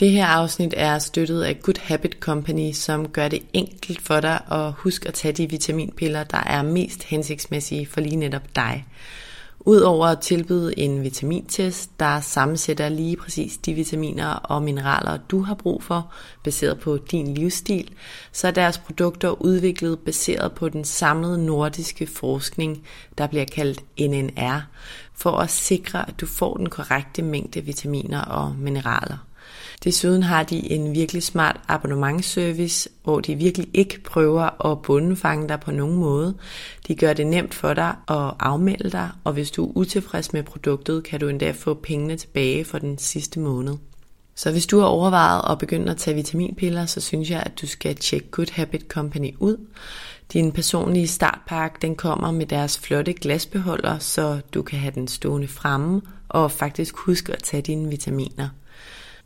Det her afsnit er støttet af Good Habit Company, som gør det enkelt for dig at huske at tage de vitaminpiller, der er mest hensigtsmæssige for lige netop dig. Udover at tilbyde en vitamintest, der sammensætter lige præcis de vitaminer og mineraler, du har brug for, baseret på din livsstil, så er deres produkter udviklet baseret på den samlede nordiske forskning, der bliver kaldt NNR, for at sikre, at du får den korrekte mængde vitaminer og mineraler. Desuden har de en virkelig smart abonnementsservice, hvor de virkelig ikke prøver at bundefange dig på nogen måde. De gør det nemt for dig at afmelde dig, og hvis du er utilfreds med produktet, kan du endda få pengene tilbage for den sidste måned. Så hvis du har overvejet at begynde at tage vitaminpiller, så synes jeg, at du skal tjekke Good Habit Company ud. Din personlige startpakke, den kommer med deres flotte glasbeholder, så du kan have den stående fremme og faktisk huske at tage dine vitaminer.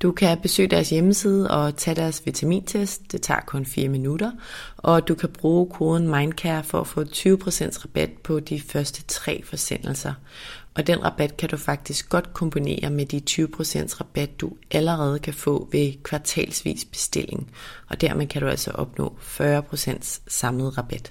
Du kan besøge deres hjemmeside og tage deres vitamintest. Det tager kun 4 minutter. Og du kan bruge koden MindCare for at få 20% rabat på de første tre forsendelser. Og den rabat kan du faktisk godt kombinere med de 20% rabat, du allerede kan få ved kvartalsvis bestilling. Og dermed kan du altså opnå 40% samlet rabat.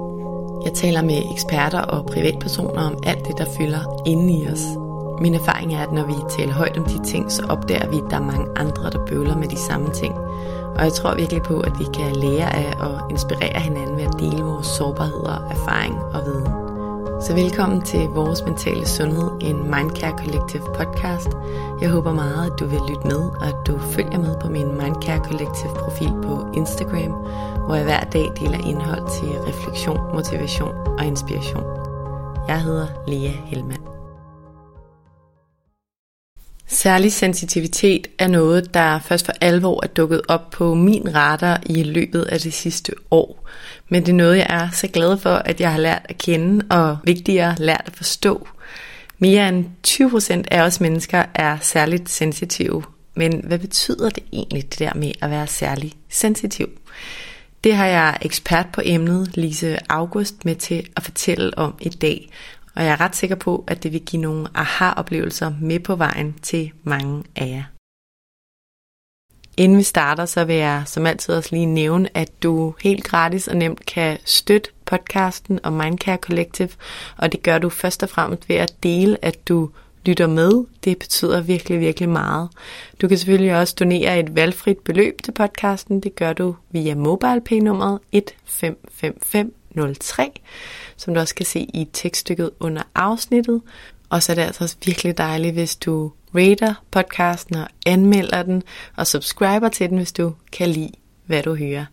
Jeg taler med eksperter og privatpersoner om alt det, der fylder inde i os. Min erfaring er, at når vi taler højt om de ting, så opdager vi, at der er mange andre, der bøvler med de samme ting. Og jeg tror virkelig på, at vi kan lære af og inspirere hinanden ved at dele vores sårbarheder, erfaring og viden. Så velkommen til Vores Mentale Sundhed, en Mindcare Collective podcast. Jeg håber meget, at du vil lytte med, og at du følger med på min Mindcare Collective profil på Instagram, hvor jeg hver dag deler indhold til refleksion, motivation og inspiration. Jeg hedder Lea Helmand. Særlig sensitivitet er noget, der først for alvor er dukket op på min radar i løbet af det sidste år. Men det er noget, jeg er så glad for, at jeg har lært at kende, og vigtigere lært at forstå. Mere end 20% af os mennesker er særligt sensitive. Men hvad betyder det egentlig, det der med at være særlig sensitiv? Det har jeg ekspert på emnet, Lise August, med til at fortælle om i dag. Og jeg er ret sikker på, at det vil give nogle aha-oplevelser med på vejen til mange af jer. Inden vi starter, så vil jeg som altid også lige nævne, at du helt gratis og nemt kan støtte podcasten og Mindcare Collective, og det gør du først og fremmest ved at dele, at du lytter med. Det betyder virkelig, virkelig meget. Du kan selvfølgelig også donere et valgfrit beløb til podcasten. Det gør du via MobilePay-nummeret 155503, som du også kan se i tekststykket under afsnittet. Og så er det altså også virkelig dejligt, hvis du rater podcasten og anmelder den, og subscriber til den, hvis du kan lide, hvad du hører.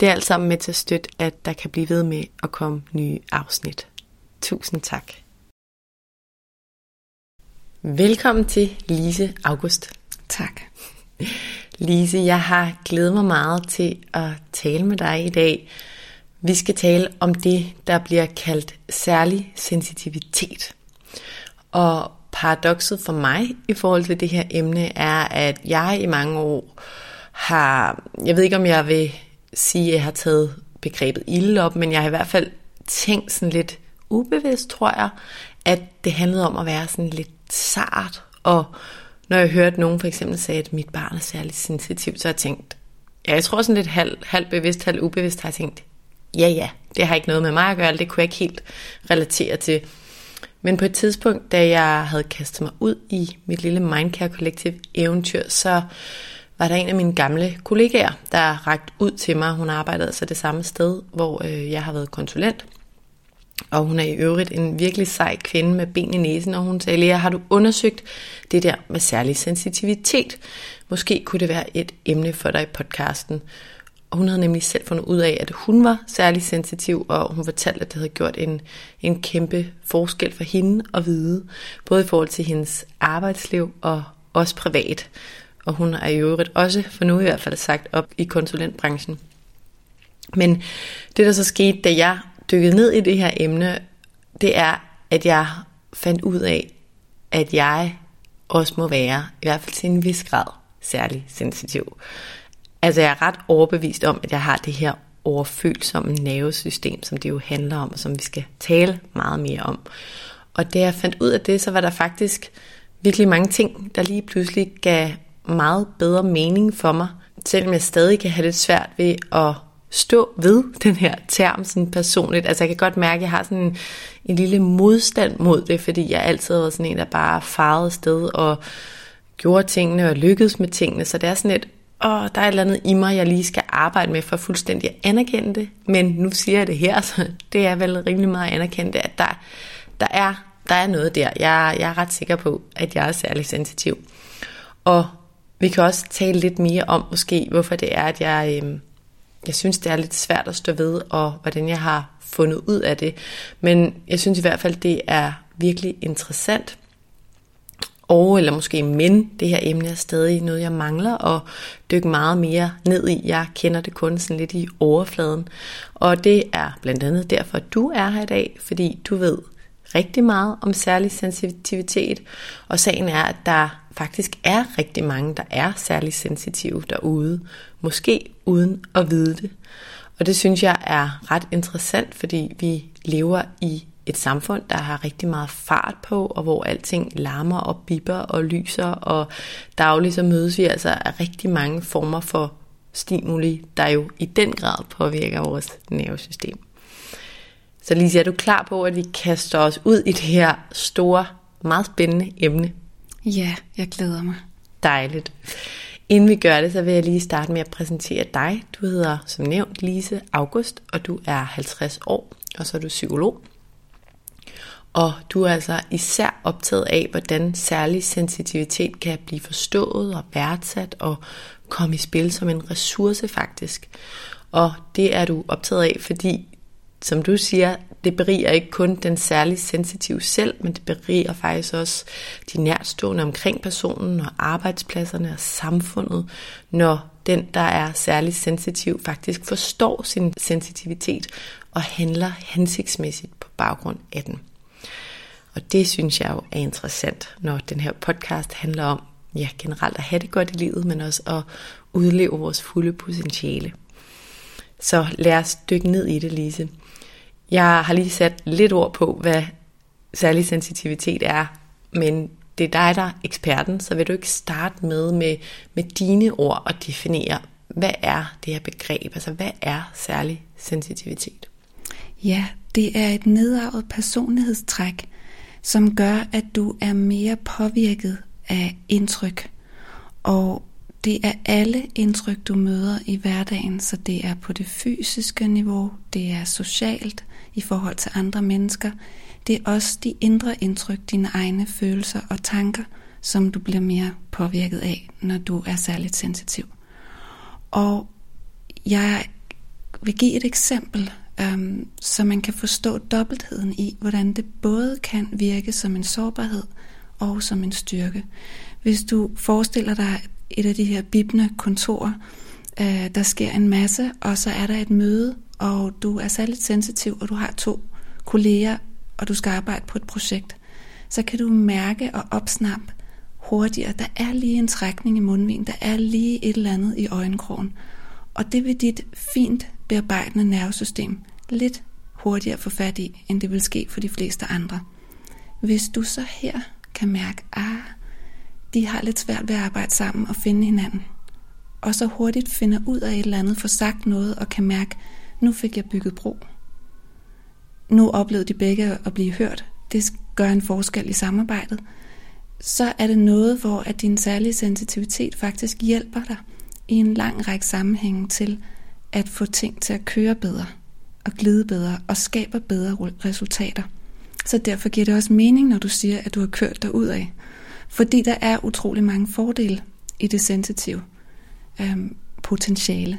Det er alt sammen med til at støtte, at der kan blive ved med at komme nye afsnit. Tusind tak. Velkommen til Lise August. Tak. Lise, jeg har glædet mig meget til at tale med dig i dag. Vi skal tale om det, der bliver kaldt særlig sensitivitet. Og paradokset for mig i forhold til det her emne er, at jeg i mange år har, jeg ved ikke om jeg vil sige, at jeg har taget begrebet ilde op, men jeg har i hvert fald tænkt sådan lidt ubevidst, tror jeg, at det handlede om at være sådan lidt sart, og når jeg hørte nogen for eksempel sagde, at mit barn er særligt sensitivt, så har jeg tænkt, ja, jeg tror sådan lidt halv, halv bevidst, halv ubevidst, har jeg tænkt, ja ja, det har ikke noget med mig at gøre, det kunne jeg ikke helt relatere til. Men på et tidspunkt, da jeg havde kastet mig ud i mit lille Mindcare Collective eventyr, så var der en af mine gamle kollegaer, der rakte ud til mig. Hun arbejdede altså det samme sted, hvor øh, jeg har været konsulent. Og hun er i øvrigt en virkelig sej kvinde med ben i næsen, og hun sagde, Lea, har du undersøgt det der med særlig sensitivitet? Måske kunne det være et emne for dig i podcasten. Og hun havde nemlig selv fundet ud af, at hun var særlig sensitiv, og hun fortalte, at det havde gjort en, en kæmpe forskel for hende at vide, både i forhold til hendes arbejdsliv og også privat. Og hun er i øvrigt også, for nu i hvert fald, sagt op i konsulentbranchen. Men det, der så skete, da jeg dykkede ned i det her emne, det er, at jeg fandt ud af, at jeg også må være, i hvert fald til en vis grad, særlig sensitiv. Altså jeg er ret overbevist om, at jeg har det her overfølsomme nervesystem, som det jo handler om, og som vi skal tale meget mere om. Og da jeg fandt ud af det, så var der faktisk virkelig mange ting, der lige pludselig gav meget bedre mening for mig, selvom jeg stadig kan have lidt svært ved at stå ved den her term sådan personligt. Altså jeg kan godt mærke, at jeg har sådan en, en lille modstand mod det, fordi jeg altid har været sådan en, der bare farede sted og gjorde tingene og lykkedes med tingene. Så det er sådan et, og der er et eller andet i mig, jeg lige skal arbejde med for fuldstændig at anerkende det. Men nu siger jeg det her, så det er vel rimelig meget at anerkende det, at der, der, er, der er noget der. Jeg, jeg er ret sikker på, at jeg er særlig sensitiv. Og vi kan også tale lidt mere om måske, hvorfor det er, at jeg, øh, jeg synes, det er lidt svært at stå ved, og hvordan jeg har fundet ud af det. Men jeg synes i hvert fald, det er virkelig interessant. Og, eller måske men, det her emne er stadig noget, jeg mangler at dykke meget mere ned i. Jeg kender det kun sådan lidt i overfladen. Og det er blandt andet derfor, at du er her i dag, fordi du ved rigtig meget om særlig sensitivitet. Og sagen er, at der faktisk er rigtig mange, der er særlig sensitive derude, måske uden at vide det. Og det synes jeg er ret interessant, fordi vi lever i et samfund, der har rigtig meget fart på, og hvor alting larmer og bipper og lyser, og dagligt så mødes vi altså af rigtig mange former for stimuli, der jo i den grad påvirker vores nervesystem. Så Lise, er du klar på, at vi kaster os ud i det her store, meget spændende emne? Ja, jeg glæder mig. Dejligt. Inden vi gør det, så vil jeg lige starte med at præsentere dig. Du hedder som nævnt Lise August, og du er 50 år, og så er du psykolog. Og du er altså især optaget af, hvordan særlig sensitivitet kan blive forstået og værdsat og komme i spil som en ressource faktisk. Og det er du optaget af, fordi som du siger, det beriger ikke kun den særligt sensitive selv, men det beriger faktisk også de nærstående omkring personen og arbejdspladserne og samfundet, når den, der er særligt sensitiv, faktisk forstår sin sensitivitet og handler hensigtsmæssigt på baggrund af den. Og det synes jeg jo er interessant, når den her podcast handler om ja, generelt at have det godt i livet, men også at udleve vores fulde potentiale. Så lad os dykke ned i det, Lise. Jeg har lige sat lidt ord på, hvad særlig sensitivitet er, men det er dig, der er eksperten, så vil du ikke starte med, med, med dine ord og definere, hvad er det her begreb? Altså, hvad er særlig sensitivitet? Ja, det er et nedarvet personlighedstræk, som gør, at du er mere påvirket af indtryk. Og det er alle indtryk, du møder i hverdagen, så det er på det fysiske niveau, det er socialt, i forhold til andre mennesker. Det er også de indre indtryk, dine egne følelser og tanker, som du bliver mere påvirket af, når du er særligt sensitiv. Og jeg vil give et eksempel, øhm, så man kan forstå dobbeltheden i, hvordan det både kan virke som en sårbarhed og som en styrke. Hvis du forestiller dig et af de her bibne kontorer, øh, der sker en masse, og så er der et møde og du er særligt sensitiv, og du har to kolleger, og du skal arbejde på et projekt, så kan du mærke og opsnappe hurtigere. Der er lige en trækning i mundvin, der er lige et eller andet i øjenkrogen. Og det vil dit fint bearbejdende nervesystem lidt hurtigere få fat i, end det vil ske for de fleste andre. Hvis du så her kan mærke, ah, de har lidt svært ved at arbejde sammen og finde hinanden, og så hurtigt finder ud af et eller andet, får sagt noget og kan mærke, nu fik jeg bygget bro. Nu oplevede de begge at blive hørt. det gør en forskel i samarbejdet, så er det noget, hvor at din særlige sensitivitet faktisk hjælper dig i en lang række sammenhænge til at få ting til at køre bedre og glide bedre og skaber bedre resultater. Så derfor giver det også mening, når du siger, at du har kørt dig ud af. Fordi der er utrolig mange fordele i det sensitive øhm, potentiale.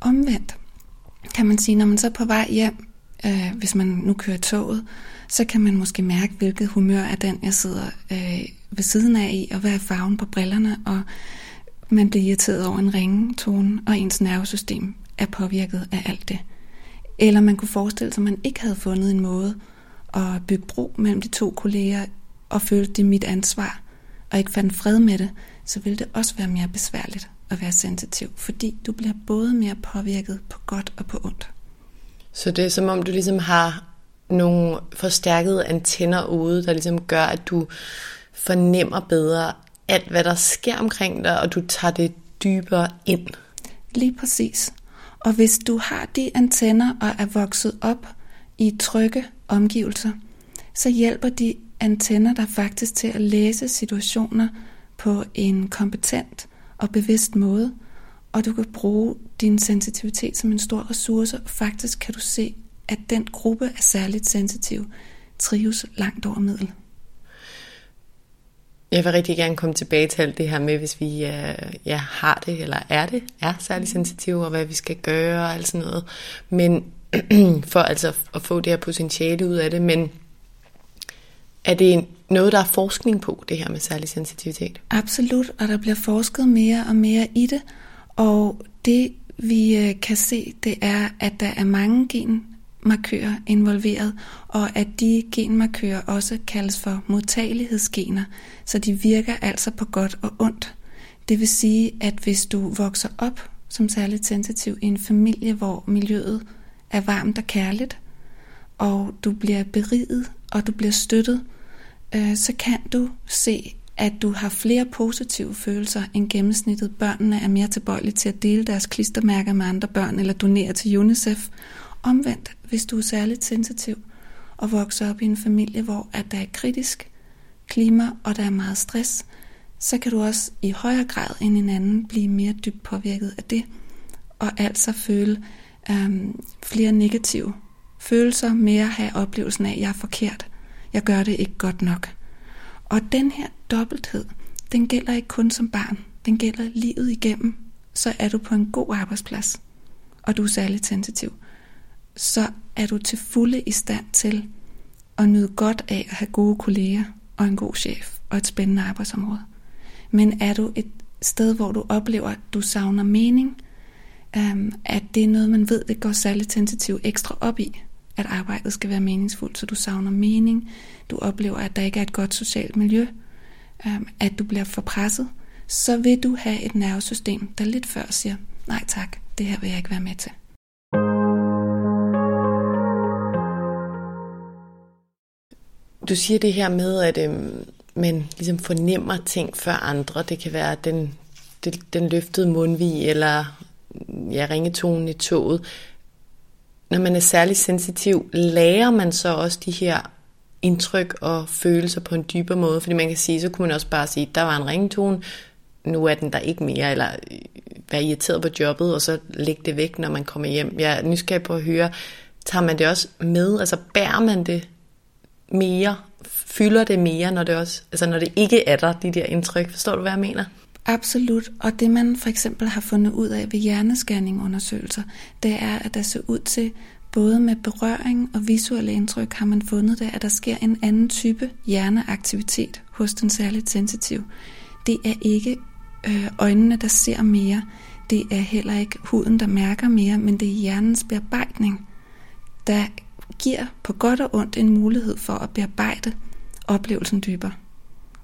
Omvendt kan man sige, når man så er på vej hjem, øh, hvis man nu kører toget, så kan man måske mærke, hvilket humør er den, jeg sidder øh, ved siden af i, og hvad er farven på brillerne, og man bliver irriteret over en ringetone, og ens nervesystem er påvirket af alt det. Eller man kunne forestille sig, at man ikke havde fundet en måde at bygge bro mellem de to kolleger, og følte det mit ansvar, og ikke fandt fred med det, så ville det også være mere besværligt at være sensitiv, fordi du bliver både mere påvirket på godt og på ondt. Så det er som om, du ligesom har nogle forstærkede antenner ude, der ligesom gør, at du fornemmer bedre alt, hvad der sker omkring dig, og du tager det dybere ind. Lige præcis. Og hvis du har de antenner og er vokset op i trygge omgivelser, så hjælper de antenner dig faktisk til at læse situationer på en kompetent og bevidst måde, og du kan bruge din sensitivitet som en stor ressource, og faktisk kan du se, at den gruppe er særligt sensitiv trives langt over middel. Jeg vil rigtig gerne komme tilbage til alt det her med, hvis vi øh, ja, har det, eller er det, er særligt sensitive, og hvad vi skal gøre, og alt sådan noget. Men for altså at få det her potentiale ud af det, men er det noget, der er forskning på, det her med særlig sensitivitet? Absolut, og der bliver forsket mere og mere i det, og det vi øh, kan se, det er, at der er mange gen, genmarkører involveret, og at de genmarkører også kaldes for modtagelighedsgener, så de virker altså på godt og ondt. Det vil sige, at hvis du vokser op som særligt sensitiv i en familie, hvor miljøet er varmt og kærligt, og du bliver beriget, og du bliver støttet, øh, så kan du se, at du har flere positive følelser end gennemsnittet. Børnene er mere tilbøjelige til at dele deres klistermærker med andre børn eller donere til UNICEF. Omvendt, hvis du er særligt sensitiv og vokser op i en familie, hvor at der er kritisk klima og der er meget stress, så kan du også i højere grad end en anden blive mere dybt påvirket af det, og altså føle øhm, flere negative følelser, mere have oplevelsen af, at jeg er forkert, jeg gør det ikke godt nok. Og den her dobbelthed, den gælder ikke kun som barn, den gælder livet igennem. Så er du på en god arbejdsplads, og du er særligt sensitiv, så er du til fulde i stand til at nyde godt af at have gode kolleger og en god chef og et spændende arbejdsområde. Men er du et sted, hvor du oplever, at du savner mening, øhm, at det er noget, man ved, det går særligt sensitiv ekstra op i, at arbejdet skal være meningsfuldt, så du savner mening, du oplever, at der ikke er et godt socialt miljø, øhm, at du bliver for presset, så vil du have et nervesystem, der lidt før siger, nej tak, det her vil jeg ikke være med til. Du siger det her med, at øhm, man ligesom fornemmer ting før andre. Det kan være den, den, den løftede mundvig, eller ja, ringetonen i toget når man er særlig sensitiv, lærer man så også de her indtryk og følelser på en dybere måde? Fordi man kan sige, så kunne man også bare sige, der var en ringetone, nu er den der ikke mere, eller øh, være irriteret på jobbet, og så lægge det væk, når man kommer hjem. Jeg er nysgerrig på at høre, tager man det også med? Altså bærer man det mere? Fylder det mere, når det også, altså når det ikke er der, de der indtryk? Forstår du, hvad jeg mener? Absolut, og det man for eksempel har fundet ud af ved hjernescanningundersøgelser, det er, at der ser ud til, både med berøring og visuelle indtryk, har man fundet det, at der sker en anden type hjerneaktivitet hos den særligt sensitiv. Det er ikke øh, øjnene, der ser mere, det er heller ikke huden, der mærker mere, men det er hjernens bearbejdning, der giver på godt og ondt en mulighed for at bearbejde oplevelsen dybere.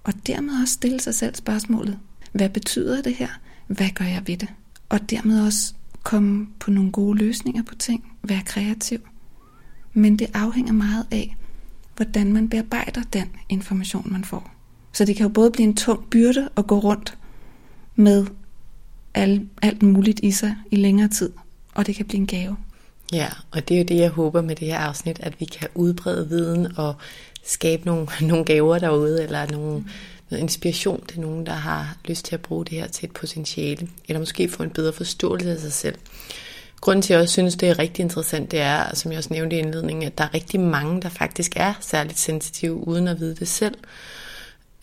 Og dermed også stille sig selv spørgsmålet, hvad betyder det her? Hvad gør jeg ved det? Og dermed også komme på nogle gode løsninger på ting, være kreativ. Men det afhænger meget af, hvordan man bearbejder den information, man får. Så det kan jo både blive en tung byrde at gå rundt med alt, alt muligt i sig i længere tid, og det kan blive en gave. Ja, og det er jo det, jeg håber med det her afsnit, at vi kan udbrede viden og skabe nogle, nogle gaver derude, eller nogle, noget inspiration til nogen, der har lyst til at bruge det her til et potentiale, eller måske få en bedre forståelse af sig selv. Grunden til, at jeg også synes, det er rigtig interessant, det er, som jeg også nævnte i indledningen, at der er rigtig mange, der faktisk er særligt sensitive, uden at vide det selv.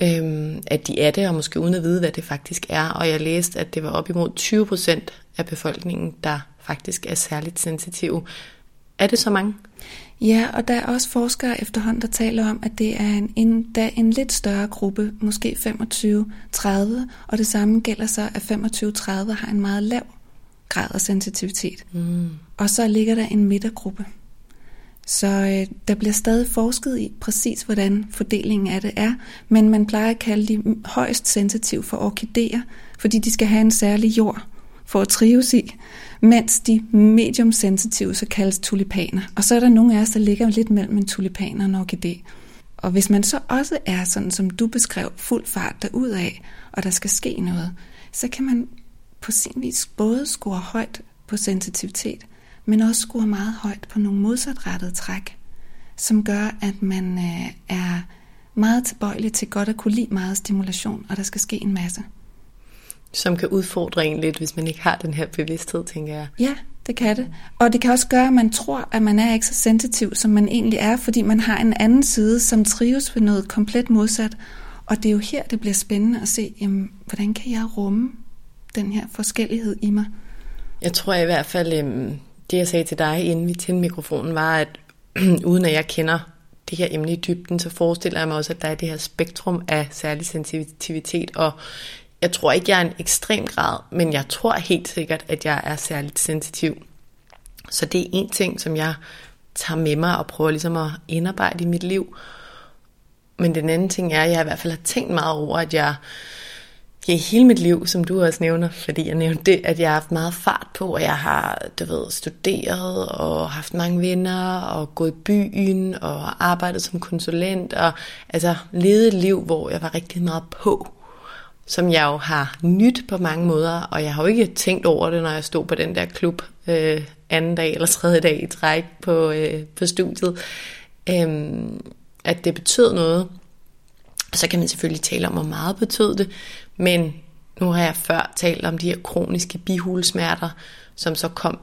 Øhm, at de er det, og måske uden at vide, hvad det faktisk er. Og jeg læste, at det var op imod 20 procent af befolkningen, der faktisk er særligt sensitive. Er det så mange? Ja, og der er også forskere efterhånden, der taler om, at det er en, en, der en lidt større gruppe, måske 25-30, og det samme gælder så, at 25-30 har en meget lav grad af sensitivitet. Mm. Og så ligger der en midtergruppe. Så øh, der bliver stadig forsket i præcis, hvordan fordelingen af det er, men man plejer at kalde de højst sensitive for orkideer, fordi de skal have en særlig jord for at trives i, mens de medium sensitive så kaldes tulipaner. Og så er der nogle af os, der ligger lidt mellem en tulipan og en orkidé. Og hvis man så også er sådan, som du beskrev, fuld fart af, og der skal ske noget, så kan man på sin vis både score højt på sensitivitet, men også score meget højt på nogle modsatrettede træk, som gør, at man øh, er meget tilbøjelig til godt at kunne lide meget stimulation, og der skal ske en masse. Som kan udfordre en lidt, hvis man ikke har den her bevidsthed, tænker jeg. Ja, det kan det. Og det kan også gøre, at man tror, at man er ikke så sensitiv, som man egentlig er, fordi man har en anden side, som trives ved noget komplet modsat. Og det er jo her, det bliver spændende at se, jamen, hvordan kan jeg rumme den her forskellighed i mig? Jeg tror i hvert fald, øhm, det jeg sagde til dig, inden vi tændte mikrofonen, var, at uden at jeg kender det her emne i dybden, så forestiller jeg mig også, at der er det her spektrum af særlig sensitivitet, og jeg tror ikke, jeg er en ekstrem grad, men jeg tror helt sikkert, at jeg er særligt sensitiv. Så det er en ting, som jeg tager med mig og prøver ligesom at indarbejde i mit liv. Men den anden ting er, at jeg i hvert fald har tænkt meget over, at jeg ja, hele mit liv, som du også nævner, fordi jeg nævnte det, at jeg har haft meget fart på, og jeg har, du ved, studeret og haft mange venner og gået i byen og arbejdet som konsulent og altså levet et liv, hvor jeg var rigtig meget på som jeg jo har nyt på mange måder, og jeg har jo ikke tænkt over det, når jeg stod på den der klub øh, anden dag eller tredje dag i træk på, øh, på studiet, øh, at det betød noget. Og så kan man selvfølgelig tale om, hvor meget betød det, men nu har jeg før talt om de her kroniske bihulesmerter, som så kom,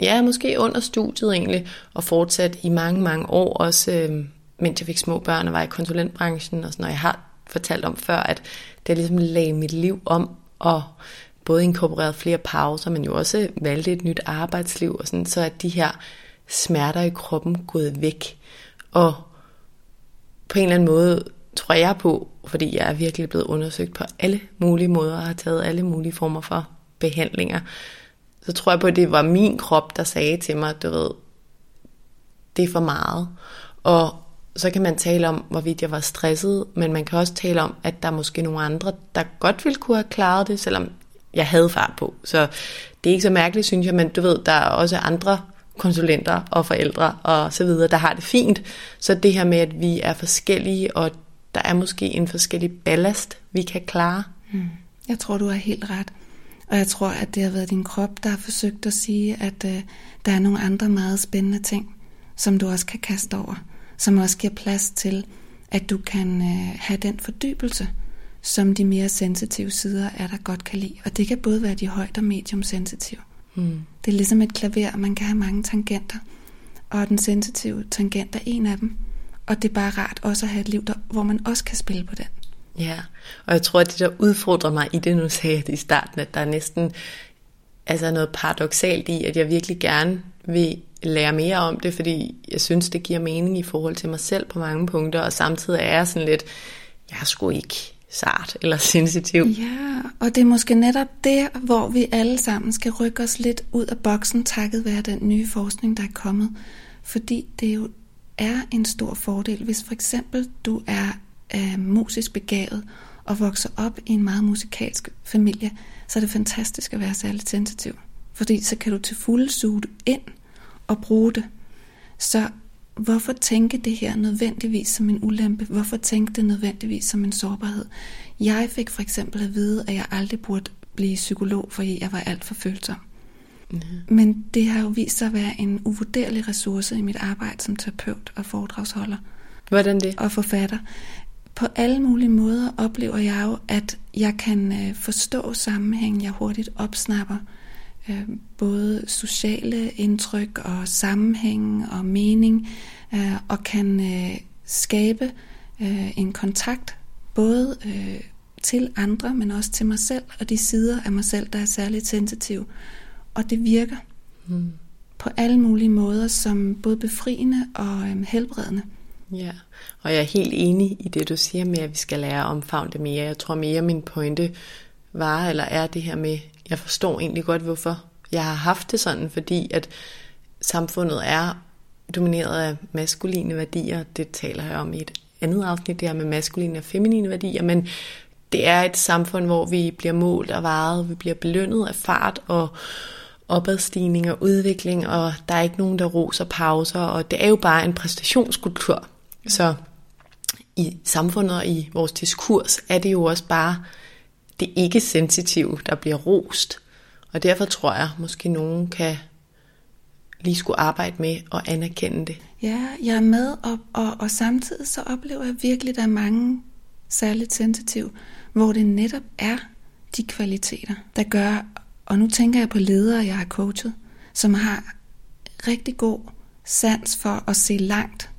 ja, måske under studiet egentlig, og fortsat i mange, mange år, også øh, mens jeg fik små børn og var i konsulentbranchen, og sådan, og jeg har fortalt om før, at det ligesom lagde mit liv om, og både inkorporeret flere pauser, men jo også valgte et nyt arbejdsliv, og sådan, så at de her smerter i kroppen gået væk. Og på en eller anden måde tror jeg på, fordi jeg er virkelig blevet undersøgt på alle mulige måder, og har taget alle mulige former for behandlinger, så tror jeg på, at det var min krop, der sagde til mig, du ved, det er for meget. Og så kan man tale om, hvorvidt jeg var stresset, men man kan også tale om, at der er måske nogle andre, der godt ville kunne have klaret det, selvom jeg havde fart på. Så det er ikke så mærkeligt, synes jeg, men du ved, der er også andre konsulenter og forældre og så videre, der har det fint. Så det her med, at vi er forskellige, og der er måske en forskellig ballast, vi kan klare. Mm. Jeg tror, du har helt ret. Og jeg tror, at det har været din krop, der har forsøgt at sige, at uh, der er nogle andre meget spændende ting, som du også kan kaste over som også giver plads til, at du kan øh, have den fordybelse, som de mere sensitive sider er der godt kan lide. Og det kan både være de højt og medium sensitive. Mm. Det er ligesom et klaver, man kan have mange tangenter. Og den sensitive tangent er en af dem. Og det er bare rart også at have et liv, der, hvor man også kan spille på den. Ja, og jeg tror, at det der udfordrer mig i det, nu sagde jeg det i starten, at der er næsten altså noget paradoxalt i, at jeg virkelig gerne vil lære mere om det, fordi jeg synes, det giver mening i forhold til mig selv på mange punkter, og samtidig er jeg sådan lidt, jeg er sgu ikke sart eller sensitiv. Ja, og det er måske netop der, hvor vi alle sammen skal rykke os lidt ud af boksen, takket være den nye forskning, der er kommet. Fordi det jo er en stor fordel, hvis for eksempel du er øh, musisk begavet og vokser op i en meget musikalsk familie, så er det fantastisk at være særligt sensitiv. Fordi så kan du til fulde suge det ind og bruge det. Så hvorfor tænke det her nødvendigvis som en ulempe? Hvorfor tænke det nødvendigvis som en sårbarhed? Jeg fik for eksempel at vide, at jeg aldrig burde blive psykolog, fordi jeg var alt for følsom. Mm. Men det har jo vist sig at være en uvurderlig ressource i mit arbejde som terapeut og foredragsholder. Hvordan det? Og forfatter. På alle mulige måder oplever jeg jo, at jeg kan øh, forstå sammenhængen, jeg hurtigt opsnapper. Øh, både sociale indtryk og sammenhæng og mening, øh, og kan øh, skabe øh, en kontakt både øh, til andre, men også til mig selv, og de sider af mig selv, der er særligt sensitiv. Og det virker mm. på alle mulige måder, som både befriende og øh, helbredende. Ja, og jeg er helt enig i det, du siger med, at vi skal lære at omfavne det mere. Jeg tror mere, min pointe var, eller er det her med, jeg forstår egentlig godt, hvorfor jeg har haft det sådan, fordi at samfundet er domineret af maskuline værdier. Det taler jeg om i et andet afsnit, det her med maskuline og feminine værdier, men det er et samfund, hvor vi bliver målt og varet, vi bliver belønnet af fart og opadstigning og udvikling, og der er ikke nogen, der roser pauser, og det er jo bare en præstationskultur. Så i samfundet og i vores diskurs er det jo også bare det ikke sensitive, der bliver rost. Og derfor tror jeg, måske nogen kan lige skulle arbejde med at anerkende det. Ja, jeg er med, og, og, og samtidig så oplever jeg virkelig, at der er mange særligt sensitive, hvor det netop er de kvaliteter, der gør, og nu tænker jeg på ledere, jeg har coachet, som har rigtig god sans for at se langt,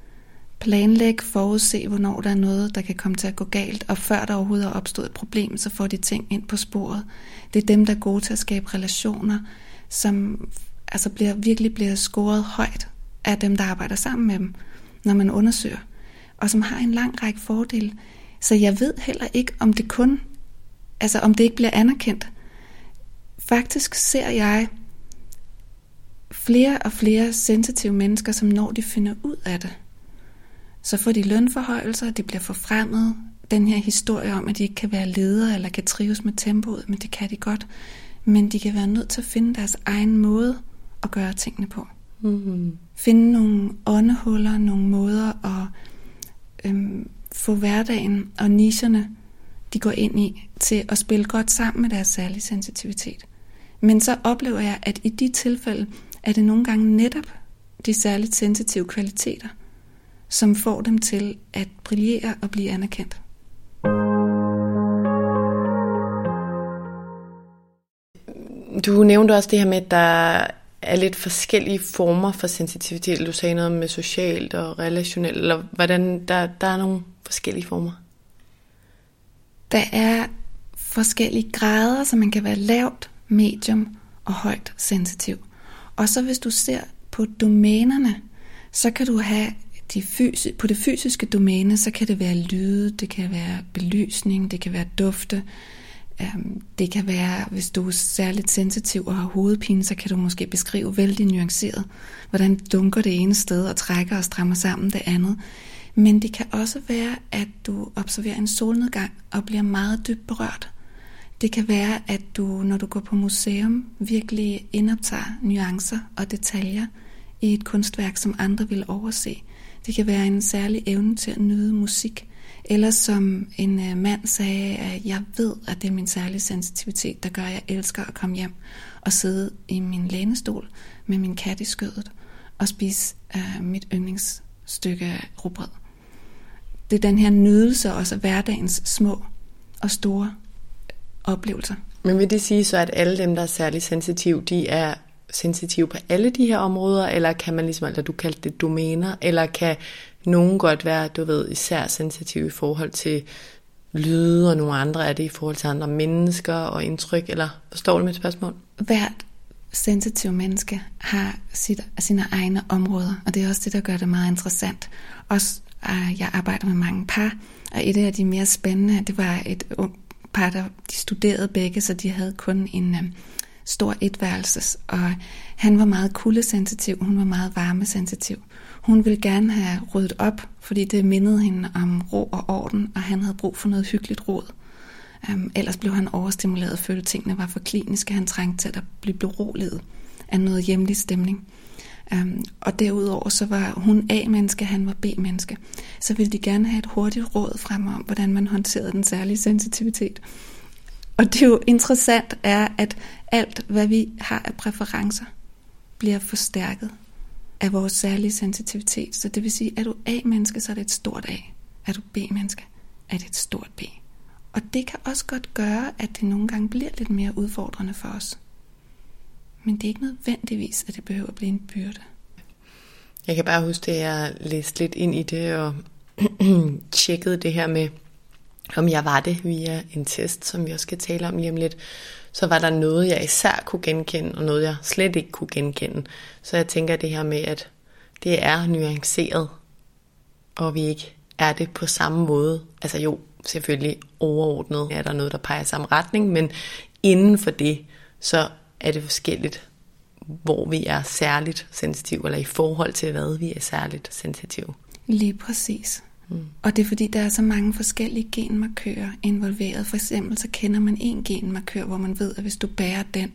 planlægge, forudse, hvornår der er noget, der kan komme til at gå galt, og før der overhovedet er opstået et problem, så får de ting ind på sporet. Det er dem, der er gode til at skabe relationer, som altså bliver, virkelig bliver scoret højt af dem, der arbejder sammen med dem, når man undersøger, og som har en lang række fordele. Så jeg ved heller ikke, om det kun, altså om det ikke bliver anerkendt. Faktisk ser jeg flere og flere sensitive mennesker, som når de finder ud af det, så får de lønforhøjelser, de bliver forfremmet. Den her historie om, at de ikke kan være ledere eller kan trives med tempoet, men det kan de godt. Men de kan være nødt til at finde deres egen måde at gøre tingene på. Mm-hmm. Finde nogle åndehuller, nogle måder at øhm, få hverdagen og nicherne, de går ind i, til at spille godt sammen med deres særlige sensitivitet. Men så oplever jeg, at i de tilfælde er det nogle gange netop de særligt sensitive kvaliteter, som får dem til at brillere og blive anerkendt. Du nævnte også det her med, at der er lidt forskellige former for sensitivitet. Du sagde noget med socialt og relationelt, eller hvordan der, der er nogle forskellige former? Der er forskellige grader, så man kan være lavt, medium og højt sensitiv. Og så hvis du ser på domænerne, så kan du have de fysi- på det fysiske domæne, så kan det være lyde, det kan være belysning, det kan være dufte, øhm, det kan være, hvis du er særligt sensitiv og har hovedpine, så kan du måske beskrive vældig nuanceret, hvordan dunker det ene sted og trækker og strammer sammen det andet. Men det kan også være, at du observerer en solnedgang og bliver meget dybt berørt. Det kan være, at du, når du går på museum, virkelig indoptager nuancer og detaljer i et kunstværk, som andre vil overse. Det kan være en særlig evne til at nyde musik, eller som en øh, mand sagde, at jeg ved, at det er min særlige sensitivitet, der gør, at jeg elsker at komme hjem og sidde i min lænestol med min kat i skødet og spise øh, mit yndlingsstykke rugbrød. Det er den her nydelse også af hverdagens små og store oplevelser. Men vil det sige så, at alle dem, der er særlig sensitive, de er sensitive på alle de her områder, eller kan man ligesom, eller du kaldte det domæner, eller kan nogen godt være, du ved, især sensitiv i forhold til lyde, og nogle andre er det i forhold til andre mennesker og indtryk, eller forstår du mit spørgsmål? Hvert sensitiv menneske har sit, sine egne områder, og det er også det, der gør det meget interessant. Også, og jeg arbejder med mange par, og et af de mere spændende, det var et ung par, der de studerede begge, så de havde kun en øh, stor etværelses, og han var meget kuldesensitiv, hun var meget varmesensitiv. Hun ville gerne have ryddet op, fordi det mindede hende om ro og orden, og han havde brug for noget hyggeligt råd. Um, øhm, ellers blev han overstimuleret og følte, at tingene var for kliniske. Han trængte til at blive beroliget af noget hjemlig stemning. Um, og derudover så var hun A-menneske, han var B-menneske. Så ville de gerne have et hurtigt råd frem om, hvordan man håndterede den særlige sensitivitet. Og det er jo interessant er, at alt, hvad vi har af præferencer, bliver forstærket af vores særlige sensitivitet. Så det vil sige, at du A-menneske, så er det et stort A. Er du B-menneske, er det et stort B. Og det kan også godt gøre, at det nogle gange bliver lidt mere udfordrende for os. Men det er ikke nødvendigvis, at det behøver at blive en byrde. Jeg kan bare huske, at jeg læste lidt ind i det og tjekkede det her med, om jeg var det via en test, som vi også skal tale om lige om lidt, så var der noget, jeg især kunne genkende, og noget, jeg slet ikke kunne genkende. Så jeg tænker det her med, at det er nuanceret, og vi ikke er det på samme måde. Altså jo, selvfølgelig overordnet er der noget, der peger i samme retning, men inden for det, så er det forskelligt, hvor vi er særligt sensitive, eller i forhold til hvad vi er særligt sensitive. Lige præcis. Mm. Og det er fordi, der er så mange forskellige genmarkører involveret. For eksempel så kender man en genmarkør, hvor man ved, at hvis du bærer den,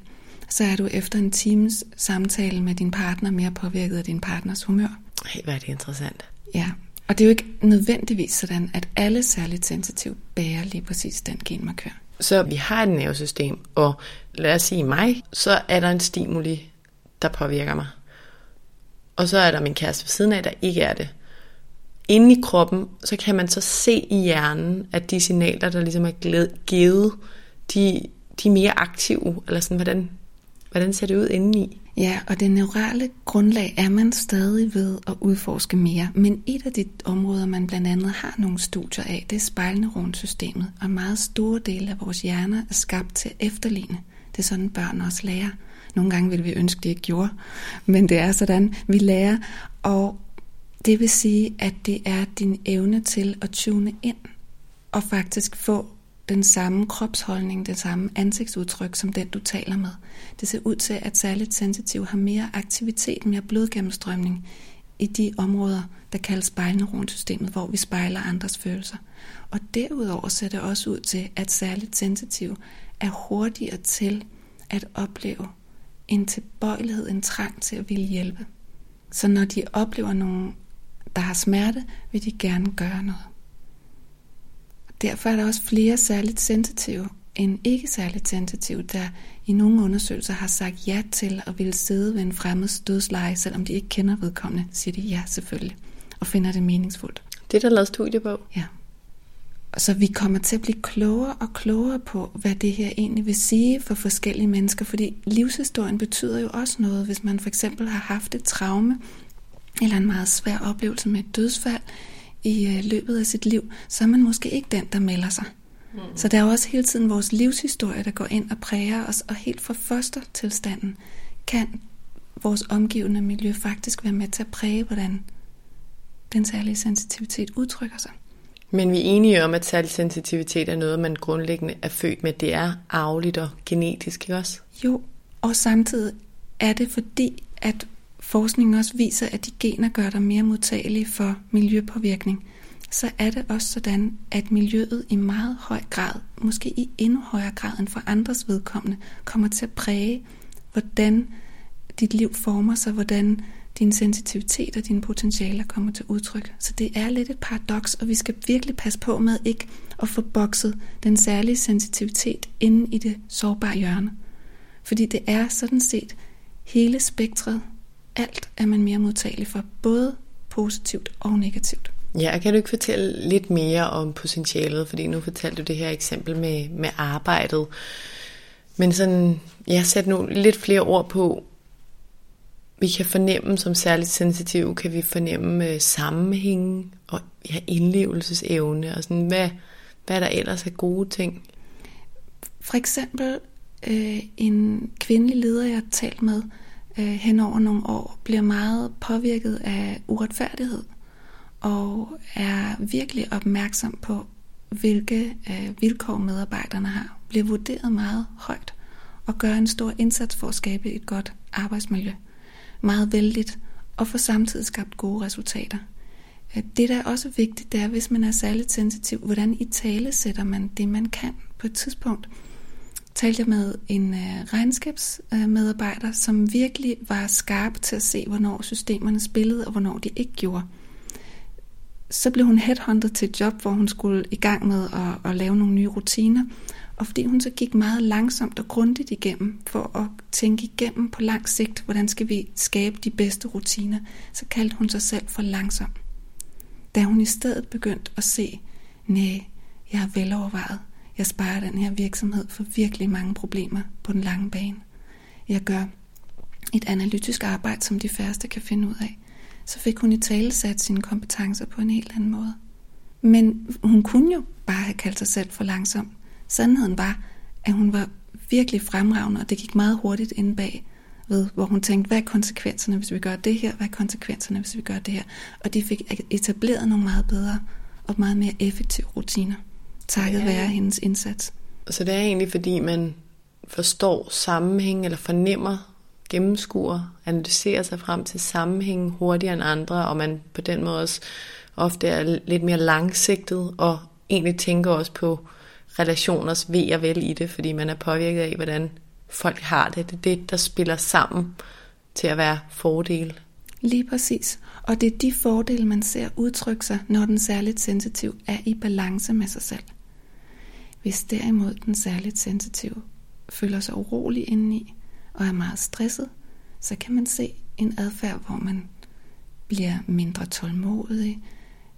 så er du efter en times samtale med din partner mere påvirket af din partners humør. Hey, hvad er det interessant. Ja, og det er jo ikke nødvendigvis sådan, at alle særligt sensitive bærer lige præcis den genmarkør. Så vi har et nervesystem, og lad os sige mig, så er der en stimuli, der påvirker mig. Og så er der min kæreste ved siden af, der ikke er det. Inde i kroppen, så kan man så se i hjernen, at de signaler, der ligesom er givet, de, de er mere aktive, eller sådan, hvordan, hvordan ser det ud indeni? Ja, og det neurale grundlag er man stadig ved at udforske mere. Men et af de områder, man blandt andet har nogle studier af, det er spejlneuronsystemet. Og meget store dele af vores hjerner er skabt til at efterligne. Det er sådan, børn også lærer. Nogle gange vil vi ønske, de ikke gjorde. Men det er sådan, vi lærer. Og det vil sige, at det er din evne til at tune ind og faktisk få den samme kropsholdning, det samme ansigtsudtryk som den, du taler med. Det ser ud til, at særligt sensitiv har mere aktivitet, mere blodgennemstrømning i de områder, der kaldes spejlneuronsystemet, hvor vi spejler andres følelser. Og derudover ser det også ud til, at særligt sensitiv er hurtigere til at opleve en tilbøjelighed, en trang til at ville hjælpe. Så når de oplever nogen, der har smerte, vil de gerne gøre noget. Derfor er der også flere særligt sensitive end ikke særligt sensitive, der i nogle undersøgelser har sagt ja til at ville sidde ved en fremmed dødsleje, selvom de ikke kender vedkommende, siger de ja selvfølgelig, og finder det meningsfuldt. Det er der lavet studie på. Ja. Så vi kommer til at blive klogere og klogere på, hvad det her egentlig vil sige for forskellige mennesker, fordi livshistorien betyder jo også noget, hvis man for eksempel har haft et traume, eller en meget svær oplevelse med et dødsfald, i øh, løbet af sit liv, så er man måske ikke den, der melder sig. Mm. Så der er jo også hele tiden vores livshistorie, der går ind og præger os, og helt fra første tilstanden kan vores omgivende miljø faktisk være med til at præge, hvordan den særlige sensitivitet udtrykker sig. Men vi er enige om, at særlig sensitivitet er noget, man grundlæggende er født med. Det er arveligt og genetisk, ikke også? Jo, og samtidig er det fordi, at forskningen også viser, at de gener gør dig mere modtagelig for miljøpåvirkning, så er det også sådan, at miljøet i meget høj grad, måske i endnu højere grad end for andres vedkommende, kommer til at præge, hvordan dit liv former sig, hvordan din sensitivitet og dine potentialer kommer til udtryk. Så det er lidt et paradoks, og vi skal virkelig passe på med ikke at få bokset den særlige sensitivitet inde i det sårbare hjørne. Fordi det er sådan set hele spektret alt er man mere modtagelig for, både positivt og negativt. Ja, kan du ikke fortælle lidt mere om potentialet, fordi nu fortalte du det her eksempel med, med arbejdet. Men sådan, jeg sætter nu lidt flere ord på, vi kan fornemme som særligt sensitive, kan vi fornemme uh, sammenhæng og ja, indlevelsesevne og sådan, hvad, hvad der ellers er gode ting. For eksempel øh, en kvindelig leder, jeg har talt med, øh, hen over nogle år bliver meget påvirket af uretfærdighed og er virkelig opmærksom på, hvilke øh, vilkår medarbejderne har. Bliver vurderet meget højt og gør en stor indsats for at skabe et godt arbejdsmiljø. Meget vældigt og får samtidig skabt gode resultater. Øh, det, der er også vigtigt, det er, hvis man er særligt sensitiv, hvordan i tale sætter man det, man kan på et tidspunkt talte jeg med en øh, regnskabsmedarbejder, øh, som virkelig var skarp til at se, hvornår systemerne spillede, og hvornår de ikke gjorde. Så blev hun headhunted til et job, hvor hun skulle i gang med at, at lave nogle nye rutiner. og fordi hun så gik meget langsomt og grundigt igennem, for at tænke igennem på lang sigt, hvordan skal vi skabe de bedste rutiner, så kaldte hun sig selv for langsom. Da hun i stedet begyndte at se, nej, jeg er velovervejet, jeg sparer den her virksomhed for virkelig mange problemer på den lange bane. Jeg gør et analytisk arbejde, som de færreste kan finde ud af. Så fik hun i tale sat sine kompetencer på en helt anden måde. Men hun kunne jo bare have kaldt sig selv for langsom. Sandheden var, at hun var virkelig fremragende, og det gik meget hurtigt ind bag ved, hvor hun tænkte, hvad er konsekvenserne, hvis vi gør det her? Hvad er konsekvenserne, hvis vi gør det her? Og de fik etableret nogle meget bedre og meget mere effektive rutiner, takket ja. være hendes indsats. Så det er egentlig, fordi man forstår sammenhæng, eller fornemmer, gennemskuer, analyserer sig frem til sammenhæng hurtigere end andre, og man på den måde også ofte er lidt mere langsigtet, og egentlig tænker også på relationers ved og vel i det, fordi man er påvirket af, hvordan folk har det. Det er det, der spiller sammen til at være fordele. Lige præcis. Og det er de fordele, man ser udtrykke sig, når den særligt sensitiv er i balance med sig selv. Hvis derimod den særligt sensitive føler sig urolig indeni og er meget stresset, så kan man se en adfærd, hvor man bliver mindre tålmodig,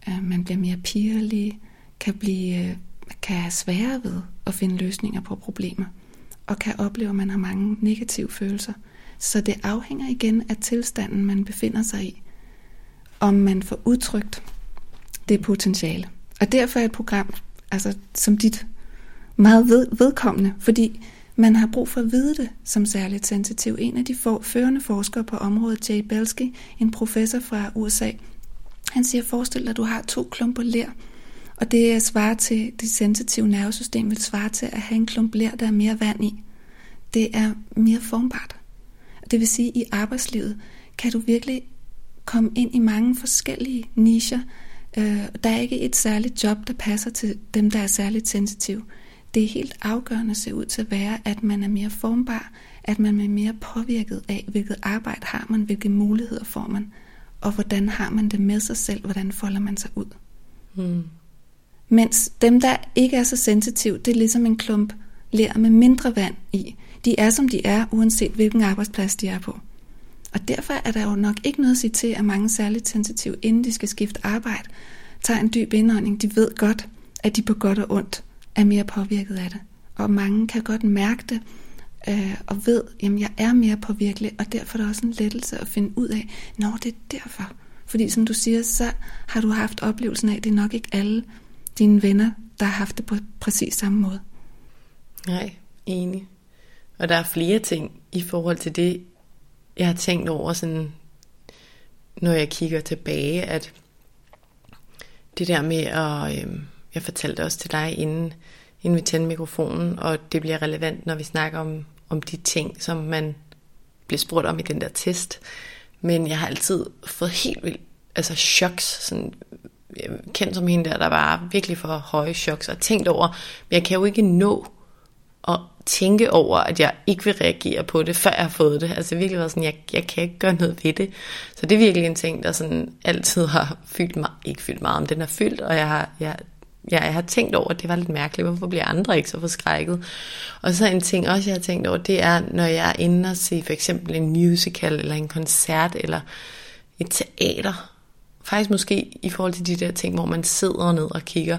øh, man bliver mere pigerlig, kan blive øh, kan have sværere ved at finde løsninger på problemer, og kan opleve, at man har mange negative følelser. Så det afhænger igen af tilstanden, man befinder sig i, om man får udtrykt det potentiale. Og derfor er et program altså, som dit meget ved, vedkommende, fordi man har brug for at vide det som særligt sensitiv. En af de førende forskere på området, Jay Belsky, en professor fra USA, han siger, forestil dig, at du har to klumper ler, og det svarer til, det sensitive nervesystem vil svare til at have en klump ler, der er mere vand i. Det er mere formbart. Det vil sige, at i arbejdslivet kan du virkelig komme ind i mange forskellige nicher. Øh, der er ikke et særligt job, der passer til dem, der er særligt sensitive. Det er helt afgørende at se ud til at være, at man er mere formbar, at man er mere påvirket af, hvilket arbejde har man, hvilke muligheder får man, og hvordan har man det med sig selv, hvordan folder man sig ud. Hmm. Mens dem, der ikke er så sensitive, det er ligesom en klump ler med mindre vand i. De er, som de er, uanset hvilken arbejdsplads de er på. Og derfor er der jo nok ikke noget at sige til, at mange særligt sensitive, inden de skal skifte arbejde, tager en dyb indånding. De ved godt, at de på godt og ondt er mere påvirket af det. Og mange kan godt mærke det, øh, og ved, at jeg er mere påvirkelig, og derfor er det også en lettelse at finde ud af, når det er derfor. Fordi som du siger, så har du haft oplevelsen af, at det er nok ikke alle dine venner, der har haft det på præcis samme måde. Nej, enig. Og der er flere ting i forhold til det, jeg har tænkt over, sådan, når jeg kigger tilbage, at det der med at, øh, jeg fortalte også til dig inden, inden vi tændte mikrofonen, og det bliver relevant, når vi snakker om, om de ting, som man bliver spurgt om i den der test. Men jeg har altid fået helt vildt altså choks, sådan øh, kendt som hende der, der var virkelig for høje choks, og tænkt over, men jeg kan jo ikke nå at tænke over, at jeg ikke vil reagere på det, før jeg har fået det. Altså virkelig var sådan, jeg, jeg kan ikke gøre noget ved det. Så det er virkelig en ting, der sådan altid har fyldt mig, ikke fyldt meget, men den har fyldt, og jeg har, jeg, ja, jeg har tænkt over, at det var lidt mærkeligt, hvorfor bliver andre ikke så forskrækket? Og så en ting også, jeg har tænkt over, det er, når jeg er inde og se for eksempel en musical, eller en koncert, eller et teater, faktisk måske i forhold til de der ting, hvor man sidder ned og kigger,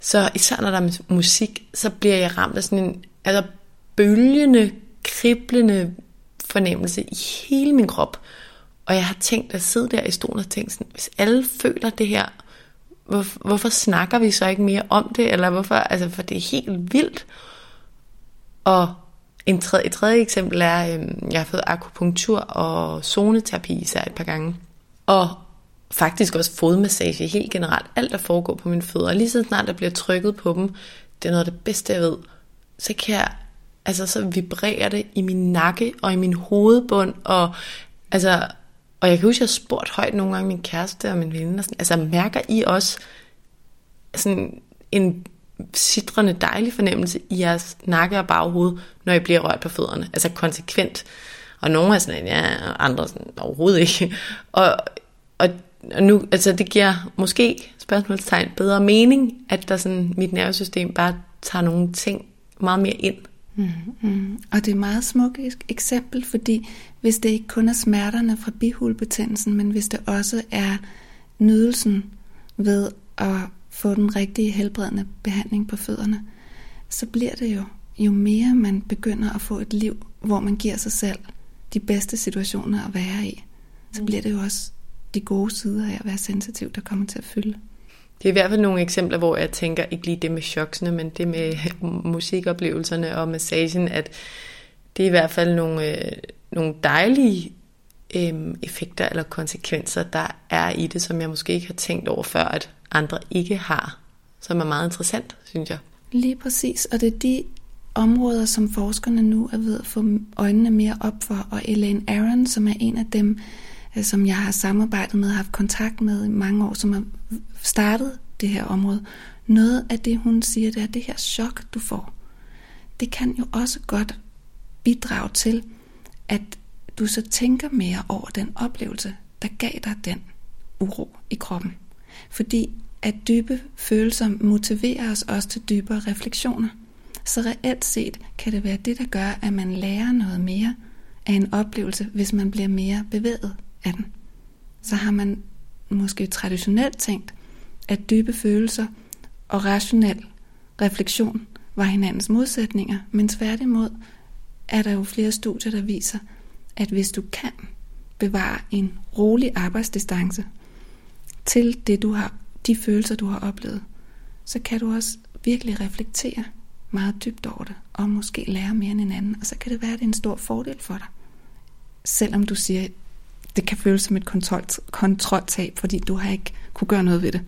så især når der er musik, så bliver jeg ramt af sådan en altså bølgende, kriblende fornemmelse i hele min krop. Og jeg har tænkt at sidde der i stolen og tænke sådan, hvis alle føler det her, hvor, hvorfor snakker vi så ikke mere om det? Eller hvorfor, altså for det er helt vildt. Og en tredje, et tredje eksempel er, øh, jeg har fået akupunktur og zoneterapi især et par gange. Og faktisk også fodmassage helt generelt. Alt der foregår på mine fødder. lige så snart der bliver trykket på dem, det er noget af det bedste jeg ved, så kan jeg, altså så vibrerer det i min nakke og i min hovedbund, og altså, og jeg kan huske, at jeg har spurgt højt nogle gange min kæreste og min veninde, sådan, altså mærker I også sådan en sidrende dejlig fornemmelse i jeres nakke og baghoved, når I bliver rørt på fødderne, altså konsekvent. Og nogle er sådan, ja, og andre sådan, overhovedet ikke. Og, og og nu, altså det giver måske spørgsmålstegn bedre mening, at der sådan, mit nervesystem bare tager nogle ting meget mere ind. Mm-hmm. Og det er et meget smukt eksempel, fordi hvis det ikke kun er smerterne fra bihulebetændelsen, men hvis det også er nydelsen ved at få den rigtige helbredende behandling på fødderne, så bliver det jo, jo mere man begynder at få et liv, hvor man giver sig selv de bedste situationer at være i, så bliver det jo også de gode sider af at være sensitiv, der kommer til at fylde. Det er i hvert fald nogle eksempler, hvor jeg tænker, ikke lige det med choksene, men det med musikoplevelserne og massagen, at det er i hvert fald nogle, øh, nogle dejlige øh, effekter eller konsekvenser, der er i det, som jeg måske ikke har tænkt over før, at andre ikke har, som er meget interessant, synes jeg. Lige præcis, og det er de områder, som forskerne nu er ved at få øjnene mere op for, og Elaine Aron, som er en af dem, Øh, som jeg har samarbejdet med og haft kontakt med i mange år, som har startet det her område. Noget af det, hun siger, det er, det her chok, du får, det kan jo også godt bidrage til, at du så tænker mere over den oplevelse, der gav dig den uro i kroppen. Fordi at dybe følelser motiverer os også til dybere refleksioner. Så reelt set kan det være det, der gør, at man lærer noget mere af en oplevelse, hvis man bliver mere bevæget af den. Så har man måske traditionelt tænkt, at dybe følelser og rationel refleksion var hinandens modsætninger, men tværtimod er der jo flere studier, der viser, at hvis du kan bevare en rolig arbejdsdistance til det, du har, de følelser, du har oplevet, så kan du også virkelig reflektere meget dybt over det, og måske lære mere end en anden, og så kan det være, at det er en stor fordel for dig. Selvom du siger, det kan føles som et kontrol, kontroltab, fordi du har ikke kunne gøre noget ved det.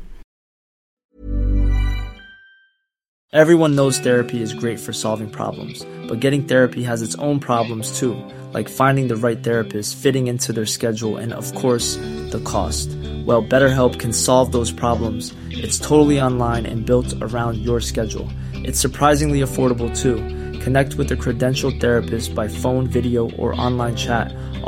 Everyone knows therapy is great for solving problems, but getting therapy has its own problems too, like finding the right therapist, fitting into their schedule, and of course, the cost. Well, BetterHelp can solve those problems. It's totally online and built around your schedule. It's surprisingly affordable too. Connect with a credentialed therapist by phone, video, or online chat,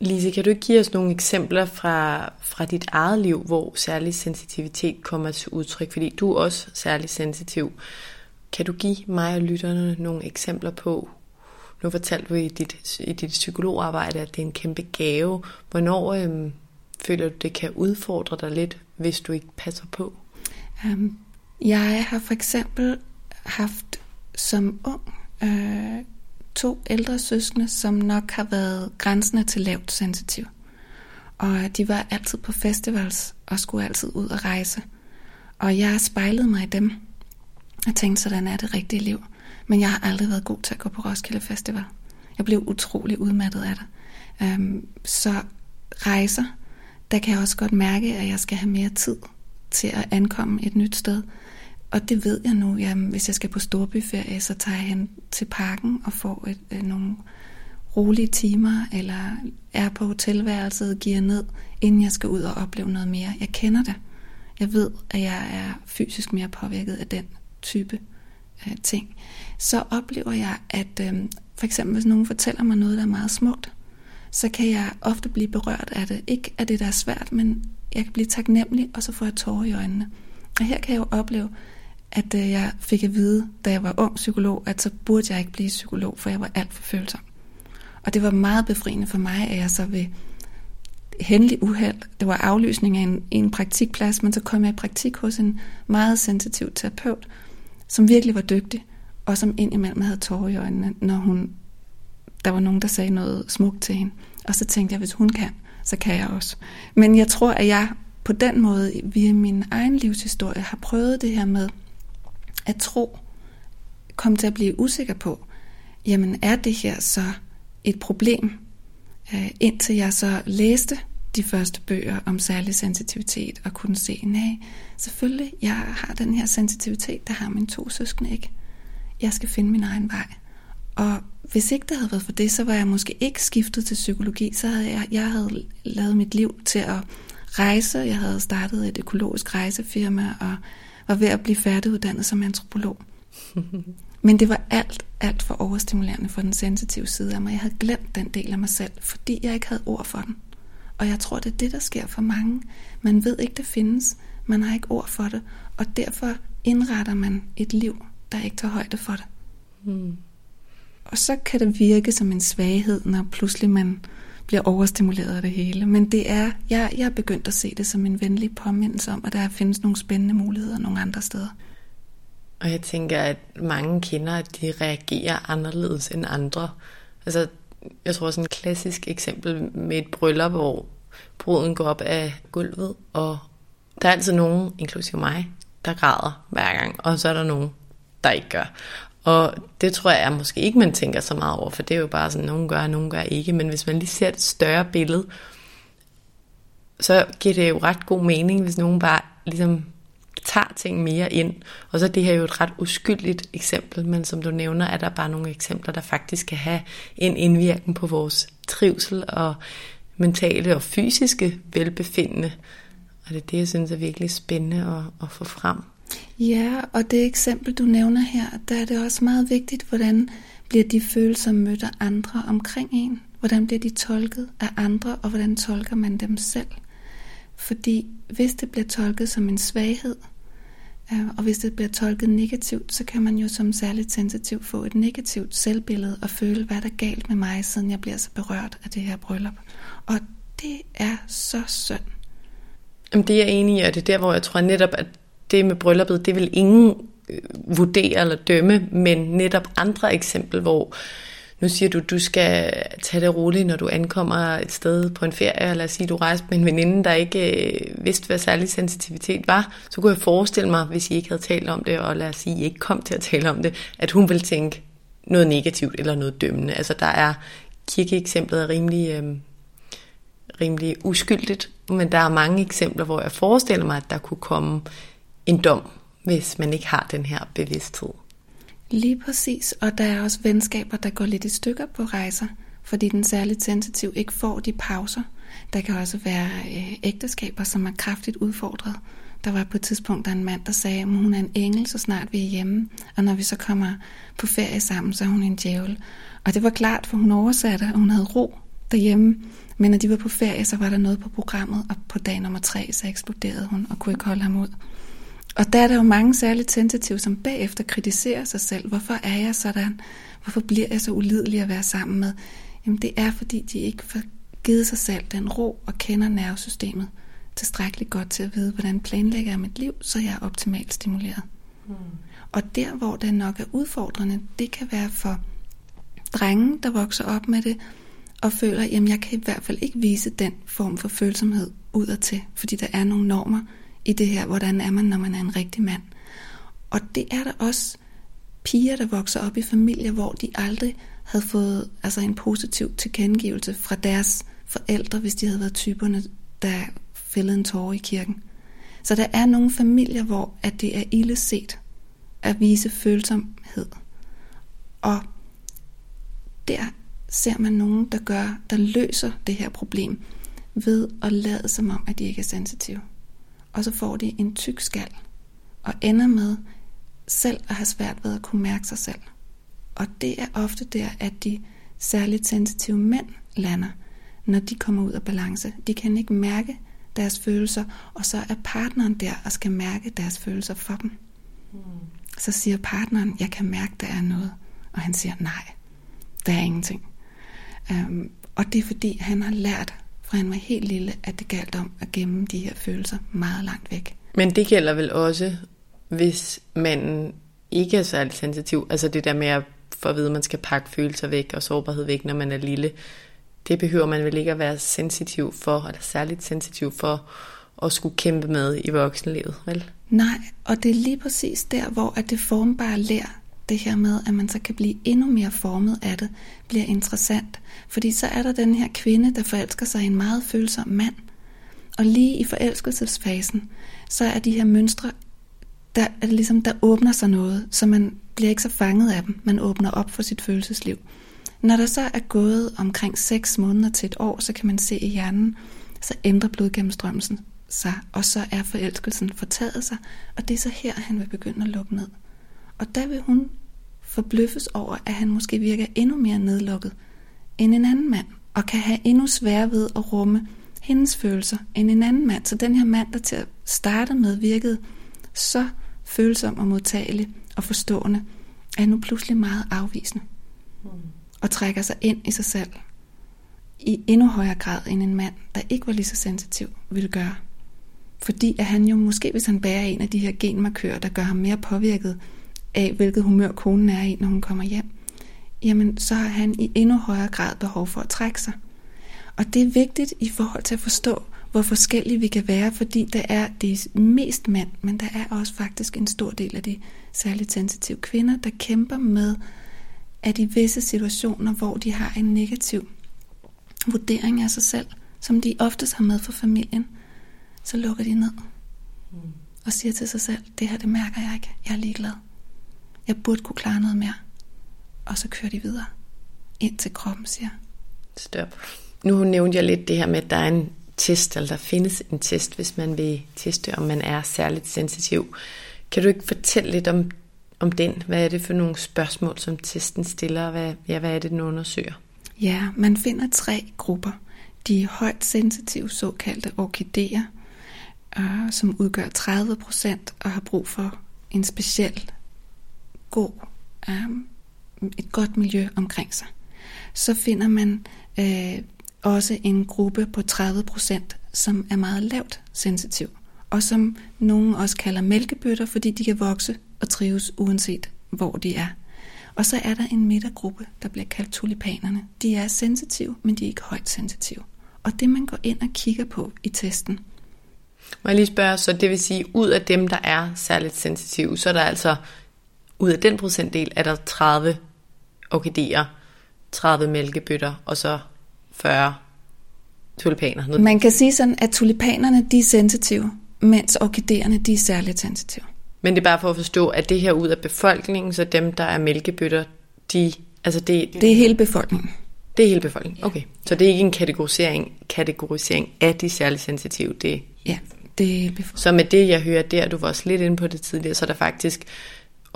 Lise, kan du ikke give os nogle eksempler fra, fra dit eget liv, hvor særlig sensitivitet kommer til udtryk? Fordi du er også særlig sensitiv. Kan du give mig og lytterne nogle eksempler på, nu fortalte du i dit, i dit psykologarbejde, at det er en kæmpe gave. Hvornår øhm, føler du, det kan udfordre dig lidt, hvis du ikke passer på? Um, jeg har for eksempel haft som ung øh, to ældre søskende, som nok har været grænsende til lavt sensitiv. Og de var altid på festivals og skulle altid ud og rejse. Og jeg spejlede mig i dem og tænkte, sådan er det rigtige liv. Men jeg har aldrig været god til at gå på Roskilde Festival. Jeg blev utrolig udmattet af det. Um, så rejser, der kan jeg også godt mærke, at jeg skal have mere tid til at ankomme et nyt sted. Og det ved jeg nu. Jamen, hvis jeg skal på storbyferie, så tager jeg hen til parken og får et, øh, nogle rolige timer, eller er på hotelværelset, giver ned, inden jeg skal ud og opleve noget mere. Jeg kender det. Jeg ved, at jeg er fysisk mere påvirket af den type øh, ting. Så oplever jeg, at øh, for eksempel hvis nogen fortæller mig noget, der er meget smukt, så kan jeg ofte blive berørt af det. Ikke af det, der er svært, men jeg kan blive taknemmelig, og så får jeg tårer i øjnene. Og her kan jeg jo opleve, at øh, jeg fik at vide, da jeg var ung psykolog, at så burde jeg ikke blive psykolog, for jeg var alt for følsom. Og det var meget befriende for mig, at jeg så ved hændelig uheld, det var aflysning af en, en praktikplads, men så kom jeg i praktik hos en meget sensitiv terapeut, som virkelig var dygtig, og som indimellem havde tårer i øjnene, når hun, der var nogen, der sagde noget smukt til hende. Og så tænkte jeg, hvis hun kan, så kan jeg også. Men jeg tror, at jeg på den måde, via min egen livshistorie, har prøvet det her med at tro, komme til at blive usikker på, jamen er det her så et problem, øh, indtil jeg så læste de første bøger om særlig sensitivitet og kunne se, nej, selvfølgelig, jeg har den her sensitivitet, der har mine to søskende ikke. Jeg skal finde min egen vej. Og hvis ikke det havde været for det, så var jeg måske ikke skiftet til psykologi, så havde jeg, jeg havde lavet mit liv til at rejse. Jeg havde startet et økologisk rejsefirma og var ved at blive færdiguddannet som antropolog. Men det var alt, alt for overstimulerende for den sensitive side af mig. Jeg havde glemt den del af mig selv, fordi jeg ikke havde ord for den. Og jeg tror, det er det, der sker for mange. Man ved ikke, det findes. Man har ikke ord for det. Og derfor indretter man et liv, der ikke tager højde for det. Mm. Og så kan det virke som en svaghed, når pludselig man bliver overstimuleret af det hele. Men det er, jeg, jeg er begyndt at se det som en venlig påmindelse om, at der findes nogle spændende muligheder nogle andre steder. Og jeg tænker, at mange kender, at de reagerer anderledes end andre. Altså, jeg tror sådan et klassisk eksempel med et bryllup, hvor bruden går op af gulvet, og der er altid nogen, inklusive mig, der græder hver gang, og så er der nogen, der ikke gør. Og det tror jeg er måske ikke, man tænker så meget over, for det er jo bare sådan, nogen gør, nogen gør ikke. Men hvis man lige ser et større billede, så giver det jo ret god mening, hvis nogen bare ligesom tager ting mere ind. Og så er det her jo et ret uskyldigt eksempel, men som du nævner, er der bare nogle eksempler, der faktisk kan have en indvirkning på vores trivsel og mentale og fysiske velbefindende. Og det er det, jeg synes er virkelig spændende at, at få frem. Ja, og det eksempel, du nævner her, der er det også meget vigtigt, hvordan bliver de følelser mødt af andre omkring en? Hvordan bliver de tolket af andre, og hvordan tolker man dem selv? Fordi hvis det bliver tolket som en svaghed, øh, og hvis det bliver tolket negativt, så kan man jo som særligt sensitiv få et negativt selvbillede og føle, hvad der er galt med mig, siden jeg bliver så berørt af det her bryllup. Og det er så synd. Jamen det er jeg enig i, og det er der, hvor jeg tror netop, at det med brylluppet, det vil ingen øh, vurdere eller dømme, men netop andre eksempel, hvor nu siger du, du skal tage det roligt, når du ankommer et sted på en ferie, eller sige, du rejser med en veninde, der ikke øh, vidste, hvad særlig sensitivitet var, så kunne jeg forestille mig, hvis I ikke havde talt om det, og lad os sige, I ikke kom til at tale om det, at hun ville tænke noget negativt eller noget dømmende. Altså der er, kirkeeksemplet er rimelig, øh, rimelig uskyldigt, men der er mange eksempler, hvor jeg forestiller mig, at der kunne komme en dom, hvis man ikke har den her bevidsthed. Lige præcis, og der er også venskaber, der går lidt i stykker på rejser, fordi den særligt sensitiv ikke får de pauser. Der kan også være øh, ægteskaber, som er kraftigt udfordret. Der var på et tidspunkt der en mand, der sagde, at hun er en engel, så snart vi er hjemme, og når vi så kommer på ferie sammen, så er hun en djævel. Og det var klart, for hun oversatte, og hun havde ro derhjemme. Men når de var på ferie, så var der noget på programmet, og på dag nummer tre, så eksploderede hun og kunne ikke holde ham ud. Og der er der jo mange særligt sensitive, som bagefter kritiserer sig selv. Hvorfor er jeg sådan? Hvorfor bliver jeg så ulidelig at være sammen med? Jamen det er, fordi de ikke får givet sig selv den ro og kender nervesystemet tilstrækkeligt godt til at vide, hvordan planlægger jeg mit liv, så jeg er optimalt stimuleret. Mm. Og der, hvor det nok er udfordrende, det kan være for drenge, der vokser op med det, og føler, at jeg kan i hvert fald ikke vise den form for følsomhed udadtil, fordi der er nogle normer, i det her, hvordan er man, når man er en rigtig mand. Og det er der også piger, der vokser op i familier, hvor de aldrig havde fået altså en positiv tilkendegivelse fra deres forældre, hvis de havde været typerne, der fældede en tårer i kirken. Så der er nogle familier, hvor at det er ille set at vise følsomhed. Og der ser man nogen, der gør, der løser det her problem ved at lade som om, at de ikke er sensitive og så får de en tyk skal, og ender med selv at have svært ved at kunne mærke sig selv. Og det er ofte der, at de særligt sensitive mænd lander, når de kommer ud af balance. De kan ikke mærke deres følelser, og så er partneren der og skal mærke deres følelser for dem. Mm. Så siger partneren, jeg kan mærke, der er noget. Og han siger, nej, der er ingenting. Um, og det er fordi, han har lært fra han var helt lille, at det galt om at gemme de her følelser meget langt væk. Men det gælder vel også, hvis man ikke er særlig sensitiv. Altså det der med at få at vide, at man skal pakke følelser væk og sårbarhed væk, når man er lille. det behøver man vel ikke at være sensitiv for, eller særligt sensitiv for, at skulle kæmpe med i voksenlivet, vel? Nej, og det er lige præcis der, hvor at det formbare lær, det her med, at man så kan blive endnu mere formet af det, bliver interessant. Fordi så er der den her kvinde, der forelsker sig i en meget følsom mand. Og lige i forelskelsesfasen, så er de her mønstre, der, er det ligesom, der åbner sig noget, så man bliver ikke så fanget af dem. Man åbner op for sit følelsesliv. Når der så er gået omkring 6 måneder til et år, så kan man se i hjernen, så ændrer blodgennemstrømmelsen sig, og så er forelskelsen fortaget sig, og det er så her, han vil begynde at lukke ned. Og der vil hun forbløffes over, at han måske virker endnu mere nedlukket end en anden mand, og kan have endnu sværere ved at rumme hendes følelser end en anden mand. Så den her mand, der til at starte med virkede så følsom og modtagelig og forstående, er nu pludselig meget afvisende. Mm. Og trækker sig ind i sig selv i endnu højere grad end en mand, der ikke var lige så sensitiv, ville gøre. Fordi at han jo måske, hvis han bærer en af de her genmarkører, der gør ham mere påvirket af, hvilket humør konen er i, når hun kommer hjem, jamen så har han i endnu højere grad behov for at trække sig. Og det er vigtigt i forhold til at forstå, hvor forskellige vi kan være, fordi der er det mest mænd, men der er også faktisk en stor del af de særligt sensitive kvinder, der kæmper med, at i visse situationer, hvor de har en negativ vurdering af sig selv, som de oftest har med for familien, så lukker de ned og siger til sig selv, det her det mærker jeg ikke, jeg er ligeglad. Jeg burde kunne klare noget mere. Og så kører de videre, ind til kroppen siger. Stop. Nu nævnte jeg lidt det her med, at der er en test, eller der findes en test, hvis man vil teste, om man er særligt sensitiv. Kan du ikke fortælle lidt om, om den? Hvad er det for nogle spørgsmål, som testen stiller? Hvad, ja, hvad er det, den undersøger? Ja, man finder tre grupper. De højt sensitive såkaldte orkideer, øh, som udgør 30 procent og har brug for en speciel god, øh, um, et godt miljø omkring sig. Så finder man øh, også en gruppe på 30 procent, som er meget lavt sensitiv, og som nogen også kalder mælkebøtter, fordi de kan vokse og trives uanset hvor de er. Og så er der en midtergruppe, der bliver kaldt tulipanerne. De er sensitive, men de er ikke højt sensitive. Og det man går ind og kigger på i testen. Må jeg lige spørge, så det vil sige, ud af dem, der er særligt sensitive, så er der altså, ud af den procentdel, er der 30 orkideer, 30 mælkebøtter, og så 40 tulipaner. Man kan sige sådan, at tulipanerne de er sensitive, mens orkideerne de er særligt sensitive. Men det er bare for at forstå, at det her ud af befolkningen, så dem, der er mælkebøtter, de, altså det, det er hele befolkningen. Det er hele befolkningen, okay. Så det er ikke en kategorisering, kategorisering af de særligt sensitive, det Ja, det er befolkningen. Så med det, jeg hører der, du var også lidt inde på det tidligere, så er der faktisk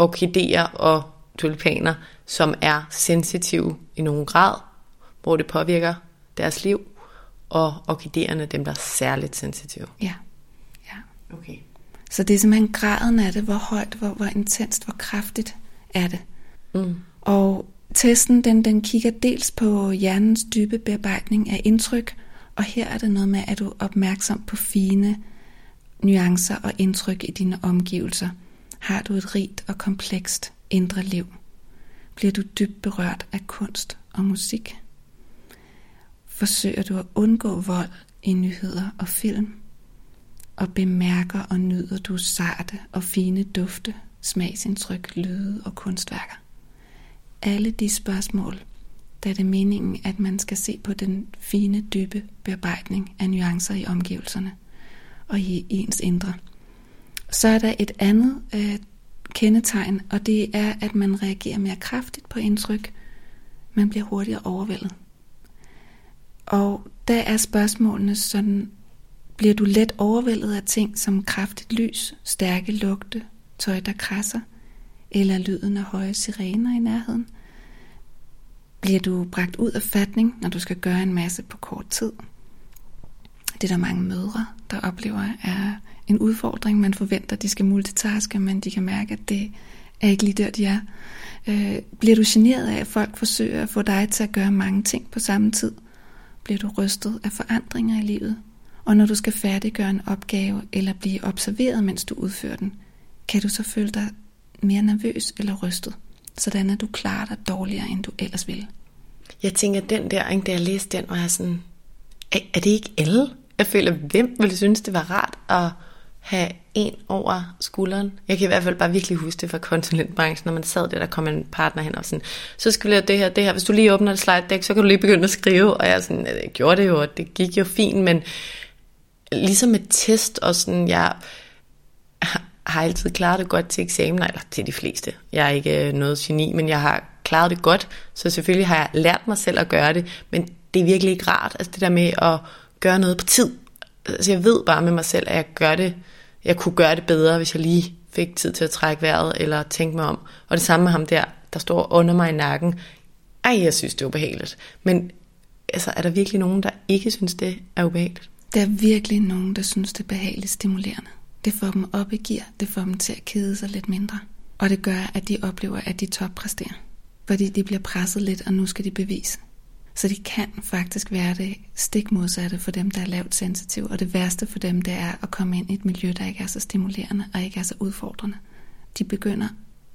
orkideer og tulipaner, som er sensitive i nogen grad, hvor det påvirker deres liv, og orkideerne dem, der er særligt sensitive. Ja. ja. Okay. Så det er simpelthen graden af det, hvor højt, hvor, hvor intenst, hvor kraftigt er det. Mm. Og testen, den, den kigger dels på hjernens dybe bearbejdning af indtryk, og her er det noget med, at du er opmærksom på fine nuancer og indtryk i dine omgivelser. Har du et rigt og komplekst indre liv? Bliver du dybt berørt af kunst og musik? Forsøger du at undgå vold i nyheder og film? Og bemærker og nyder du sarte og fine dufte, smagsindtryk, lyde og kunstværker? Alle de spørgsmål, der er meningen, at man skal se på den fine, dybe bearbejdning af nuancer i omgivelserne og i ens indre. Så er der et andet øh, kendetegn, og det er, at man reagerer mere kraftigt på indtryk. Man bliver hurtigere overvældet. Og der er spørgsmålene sådan, bliver du let overvældet af ting som kraftigt lys, stærke lugte, tøj der krasser, eller lyden af høje sirener i nærheden? Bliver du bragt ud af fatning, når du skal gøre en masse på kort tid? Det er der mange mødre, der oplever er en udfordring. Man forventer, at de skal multitaske, men de kan mærke, at det er ikke lige der, de er. Øh, bliver du generet af, at folk forsøger at få dig til at gøre mange ting på samme tid? Bliver du rystet af forandringer i livet? Og når du skal færdiggøre en opgave eller blive observeret, mens du udfører den, kan du så føle dig mere nervøs eller rystet, sådan at du klarer dig dårligere, end du ellers ville. Jeg tænker, den der, ikke, da jeg læste den, var jeg sådan, er, er det ikke alle? Jeg føler, hvem ville synes, det var rart at have en over skulderen. Jeg kan i hvert fald bare virkelig huske det fra konsulentbranchen, når man sad der, der kom en partner hen og sådan, så skal vi lave det her, det her. Hvis du lige åbner et slide deck, så kan du lige begynde at skrive. Og jeg sådan, øh, jeg gjorde det jo, og det gik jo fint, men ligesom et test, og sådan, jeg har altid klaret det godt til eksamen, eller til de fleste. Jeg er ikke øh, noget geni, men jeg har klaret det godt, så selvfølgelig har jeg lært mig selv at gøre det, men det er virkelig ikke rart, altså det der med at gøre noget på tid. Altså jeg ved bare med mig selv, at jeg gør det, jeg kunne gøre det bedre, hvis jeg lige fik tid til at trække vejret, eller tænke mig om. Og det samme med ham der, der står under mig i nakken. Ej, jeg synes, det er ubehageligt. Men altså, er der virkelig nogen, der ikke synes, det er ubehageligt? Der er virkelig nogen, der synes, det er behageligt stimulerende. Det får dem op i gear, det får dem til at kede sig lidt mindre. Og det gør, at de oplever, at de toppræsterer. Fordi de bliver presset lidt, og nu skal de bevise. Så det kan faktisk være det stik modsatte for dem, der er lavt sensitiv, og det værste for dem, det er at komme ind i et miljø, der ikke er så stimulerende og ikke er så udfordrende. De begynder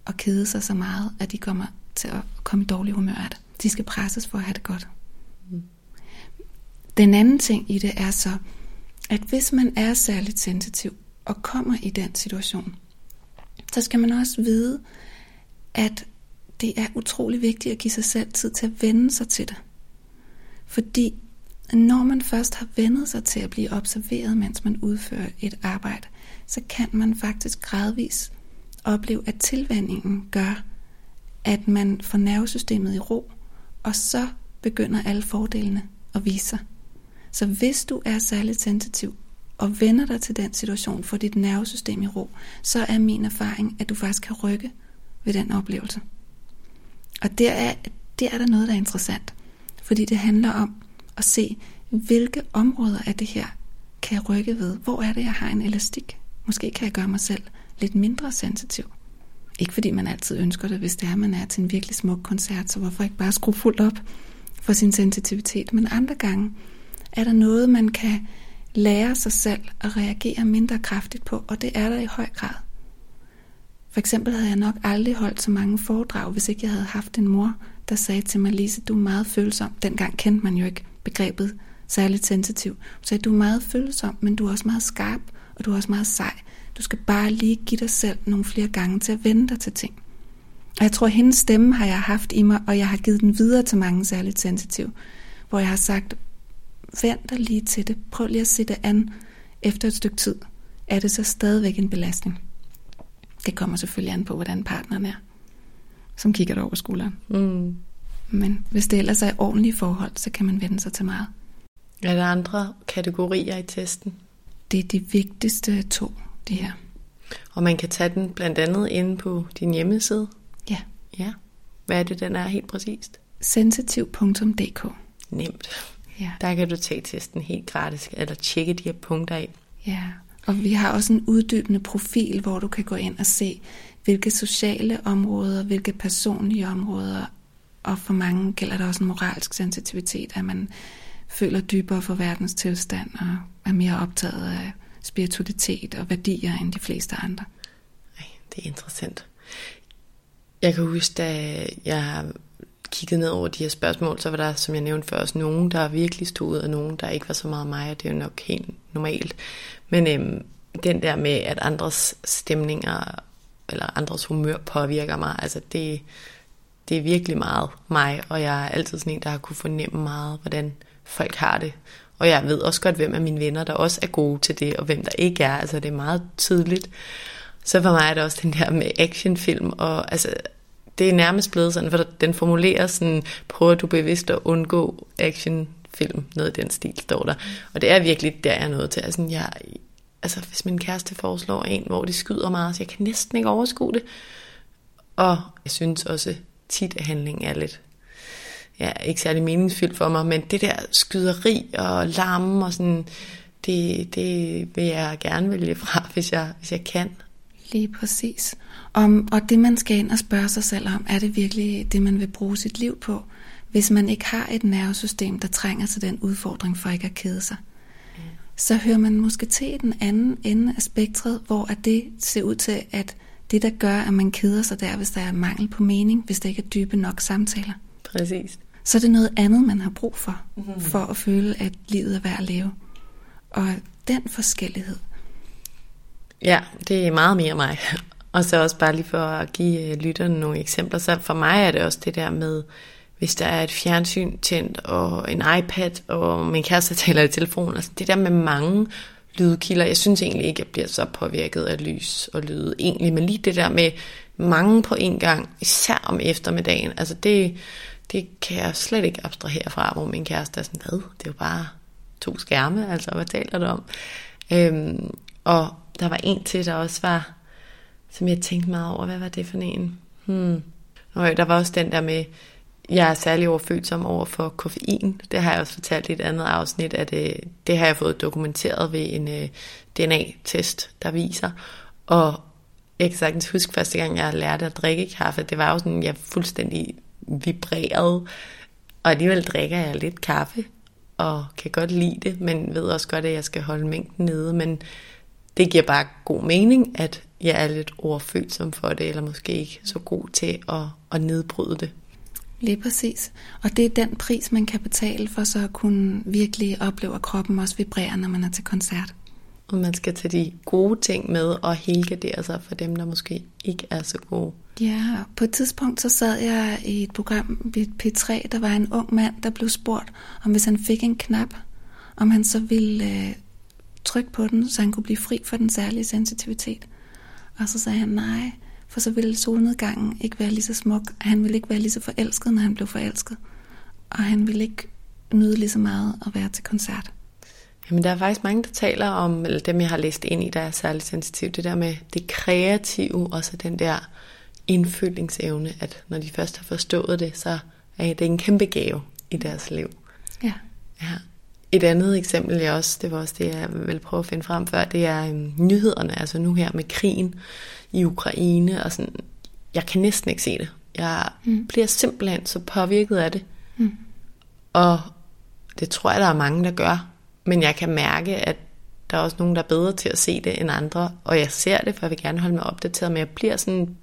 at kede sig så meget, at de kommer til at komme i dårlig humør af det. De skal presses for at have det godt. Mm. Den anden ting i det er så, at hvis man er særligt sensitiv og kommer i den situation, så skal man også vide, at det er utrolig vigtigt at give sig selv tid til at vende sig til det. Fordi når man først har vendet sig til at blive observeret, mens man udfører et arbejde, så kan man faktisk gradvis opleve, at tilvændingen gør, at man får nervesystemet i ro, og så begynder alle fordelene at vise sig. Så hvis du er særligt sensitiv og vender dig til den situation, for dit nervesystem i ro, så er min erfaring, at du faktisk kan rykke ved den oplevelse. Og der er, der er der noget, der er interessant. Fordi det handler om at se, hvilke områder af det her kan jeg rykke ved. Hvor er det, jeg har en elastik? Måske kan jeg gøre mig selv lidt mindre sensitiv. Ikke fordi man altid ønsker det, hvis det er, man er til en virkelig smuk koncert, så hvorfor ikke bare skrue fuldt op for sin sensitivitet. Men andre gange er der noget, man kan lære sig selv at reagere mindre kraftigt på, og det er der i høj grad. For eksempel havde jeg nok aldrig holdt så mange foredrag, hvis ikke jeg havde haft en mor, der sagde til mig, Lise, du er meget følsom. Dengang kendte man jo ikke begrebet særligt sensitiv. Hun sagde, du er meget følsom, men du er også meget skarp, og du er også meget sej. Du skal bare lige give dig selv nogle flere gange til at vende dig til ting. Og jeg tror, at hendes stemme har jeg haft i mig, og jeg har givet den videre til mange særligt sensitiv, hvor jeg har sagt, vent dig lige til det. Prøv lige at se det an efter et stykke tid. Er det så stadigvæk en belastning? Det kommer selvfølgelig an på, hvordan partneren er, som kigger over skulderen. Mm. Men hvis det ellers er ordentlige forhold, så kan man vende sig til meget. Er der andre kategorier i testen? Det er de vigtigste to, de her. Og man kan tage den blandt andet inde på din hjemmeside? Ja. Ja. Hvad er det, den er helt præcist? Sensitiv.dk Nemt. Ja. Der kan du tage testen helt gratis, eller tjekke de her punkter af. Ja, og vi har også en uddybende profil, hvor du kan gå ind og se, hvilke sociale områder, hvilke personlige områder, og for mange gælder der også en moralsk sensitivitet, at man føler dybere for verdens tilstand og er mere optaget af spiritualitet og værdier end de fleste andre. Ej, det er interessant. Jeg kan huske, da jeg kiggede ned over de her spørgsmål, så var der, som jeg nævnte før, også nogen, der virkelig stod ud, og nogen, der ikke var så meget mig, og det er jo nok helt normalt. Men øhm, den der med, at andres stemninger eller andres humør påvirker mig, altså det, det er virkelig meget mig, og jeg er altid sådan en, der har kunne fornemme meget, hvordan folk har det. Og jeg ved også godt, hvem af mine venner, der også er gode til det, og hvem der ikke er. Altså det er meget tydeligt. Så for mig er det også den der med actionfilm, og altså det er nærmest blevet sådan, for den formulerer sådan, prøver du bevidst at undgå actionfilm, noget i den stil står der. Og det er virkelig der, jeg er nået til. Altså, jeg, altså hvis min kæreste foreslår en, hvor det skyder meget, så jeg kan næsten ikke overskue det. Og jeg synes også tit, at handlingen er lidt ja, ikke særlig meningsfyldt for mig, men det der skyderi og larm og sådan, det, det vil jeg gerne vælge fra, hvis jeg, hvis jeg kan. Lige præcis. Om, og det man skal ind og spørge sig selv om, er det virkelig det, man vil bruge sit liv på, hvis man ikke har et nervesystem, der trænger til den udfordring for ikke at kede sig. Så hører man måske til den anden ende af spektret, hvor at det ser ud til, at det, der gør, at man keder sig, der, hvis der er mangel på mening, hvis der ikke er dybe nok samtaler. Præcis. så er det noget andet, man har brug for, mm-hmm. for at føle, at livet er værd at leve. Og den forskellighed. Ja, det er meget mere mig. Og så også bare lige for at give øh, lytterne nogle eksempler, så for mig er det også det der med, hvis der er et fjernsyn tændt, og en iPad, og min kæreste taler i telefon, altså det der med mange lydkilder, jeg synes egentlig ikke, at jeg bliver så påvirket af lys og lyd egentlig, men lige det der med mange på en gang, især om eftermiddagen, altså det, det kan jeg slet ikke abstrahere fra, hvor min kæreste er sådan, hvad, det er jo bare to skærme, altså hvad taler du om? Øhm, og der var en til, der også var, som jeg tænkte meget over, hvad var det for en? Hmm. Og der var også den der med, jeg er særlig overfølsom over for koffein. Det har jeg også fortalt i et andet afsnit, at det, øh, det har jeg fået dokumenteret ved en øh, DNA-test, der viser. Og jeg kan sagtens huske første gang, jeg lærte at drikke kaffe, det var jo sådan, jeg fuldstændig vibrerede. Og alligevel drikker jeg lidt kaffe, og kan godt lide det, men ved også godt, at jeg skal holde mængden nede. Men det giver bare god mening, at jeg er lidt overfølsom for det, eller måske ikke så god til at, at nedbryde det. Lige præcis. Og det er den pris, man kan betale for så at kunne virkelig opleve, at kroppen også vibrerer, når man er til koncert. Og man skal tage de gode ting med og helgardere sig for dem, der måske ikke er så gode. Ja, på et tidspunkt så sad jeg i et program ved P3, der var en ung mand, der blev spurgt, om hvis han fik en knap, om han så ville øh, trykke på den, så han kunne blive fri for den særlige sensitivitet. Og så sagde han nej, for så ville solnedgangen ikke være lige så smuk, og han ville ikke være lige så forelsket, når han blev forelsket. Og han ville ikke nyde lige så meget at være til koncert. Jamen, der er faktisk mange, der taler om, eller dem jeg har læst ind i, der er særligt sensitive, det der med det kreative, og så den der indfølingsevne, at når de først har forstået det, så er det en kæmpe gave i deres liv. Ja. ja. Et andet eksempel, jeg også, det var også det, jeg vil prøve at finde frem før, det er um, nyhederne, altså nu her med krigen i Ukraine, og sådan, jeg kan næsten ikke se det. Jeg mm. bliver simpelthen så påvirket af det. Mm. Og det tror jeg, der er mange, der gør. Men jeg kan mærke, at der er også nogen, der er bedre til at se det end andre. Og jeg ser det, for jeg vil gerne holde mig opdateret, men jeg bliver sådan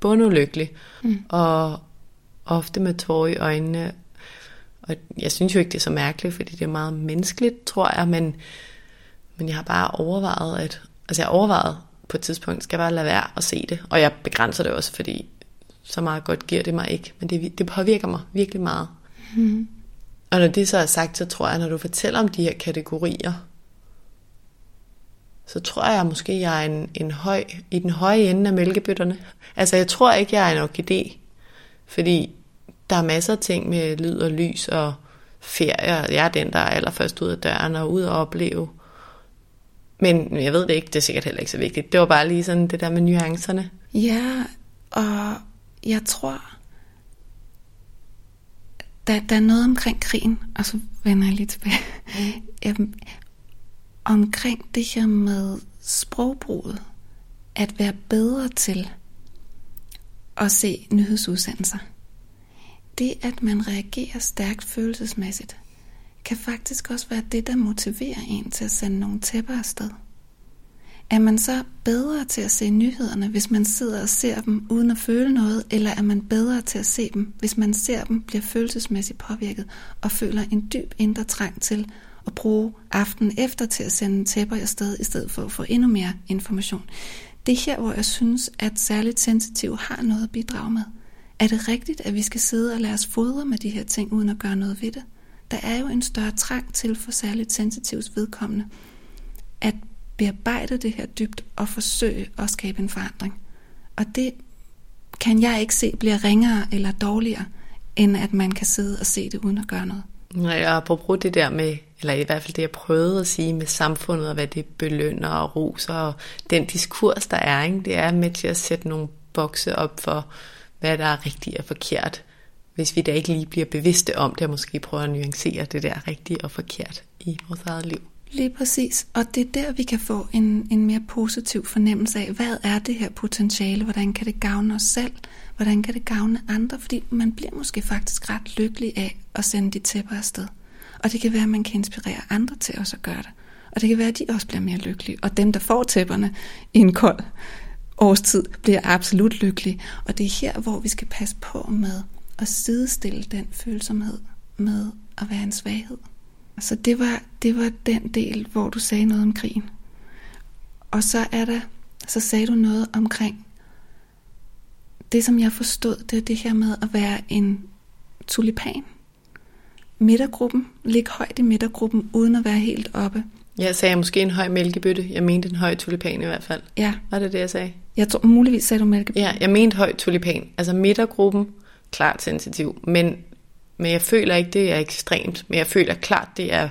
bundulykkelig. Mm. Og ofte med tårer i øjnene. Og jeg synes jo ikke, det er så mærkeligt, fordi det er meget menneskeligt, tror jeg. Men, men jeg har bare overvejet, at... Altså jeg har overvejet på et tidspunkt, skal bare lade være at se det. Og jeg begrænser det også, fordi så meget godt giver det mig ikke. Men det, det påvirker mig virkelig meget. Mm. Og når det så er sagt, så tror jeg, når du fortæller om de her kategorier, så tror jeg måske, jeg er en, en høj, i den høje ende af mælkebøtterne. Altså, jeg tror ikke, jeg er en orkidé, fordi der er masser af ting med lyd og lys og ferie. Jeg er den, der er allerførst ud af døren og ud og opleve. Men jeg ved det ikke, det er sikkert heller ikke så vigtigt. Det var bare lige sådan det der med nuancerne. Ja, og jeg tror, der, der er noget omkring krigen, og så vender jeg lige tilbage. Mm. omkring det her med sprogbruget, at være bedre til at se nyhedsudsendelser. Det, at man reagerer stærkt følelsesmæssigt, kan faktisk også være det, der motiverer en til at sende nogle tæpper afsted. Er man så bedre til at se nyhederne, hvis man sidder og ser dem uden at føle noget, eller er man bedre til at se dem, hvis man ser dem, bliver følelsesmæssigt påvirket og føler en dyb indre trang til at bruge aftenen efter til at sende tæpper afsted, i stedet for at få endnu mere information? Det er her, hvor jeg synes, at særligt sensitiv har noget at bidrage med. Er det rigtigt, at vi skal sidde og lade os fodre med de her ting, uden at gøre noget ved det? Der er jo en større trang til for særligt sensitivt vedkommende, at bearbejde det her dybt og forsøge at skabe en forandring. Og det kan jeg ikke se bliver ringere eller dårligere, end at man kan sidde og se det uden at gøre noget. Nej, og apropos det der med, eller i hvert fald det, jeg prøvede at sige med samfundet, og hvad det belønner og roser, og den diskurs, der er, ikke? det er med til at sætte nogle bokse op for, hvad der er rigtigt og forkert. Hvis vi da ikke lige bliver bevidste om det, og måske prøver at nuancere det der rigtigt og forkert i vores eget liv. Lige præcis. Og det er der, vi kan få en, en mere positiv fornemmelse af, hvad er det her potentiale? Hvordan kan det gavne os selv? Hvordan kan det gavne andre? Fordi man bliver måske faktisk ret lykkelig af at sende de tæpper afsted. Og det kan være, at man kan inspirere andre til også at gøre det. Og det kan være, at de også bliver mere lykkelige. Og dem, der får tæpperne i en kold årstid, bliver absolut lykkelige. Og det er her, hvor vi skal passe på med at sidestille den følsomhed med at være en svaghed. Så det var, det var den del, hvor du sagde noget om krigen. Og så er der, så sagde du noget omkring det, som jeg forstod, det er det her med at være en tulipan. Midtergruppen, ligge højt i midtergruppen, uden at være helt oppe. Jeg sagde måske en høj mælkebøtte. Jeg mente en høj tulipan i hvert fald. Ja. Var det det, jeg sagde? Jeg tror, muligvis sagde du mælkebøtte. Ja, jeg mente høj tulipan. Altså midtergruppen, klart sensitiv. Men, men jeg føler ikke, det er ekstremt. Men jeg føler klart, det er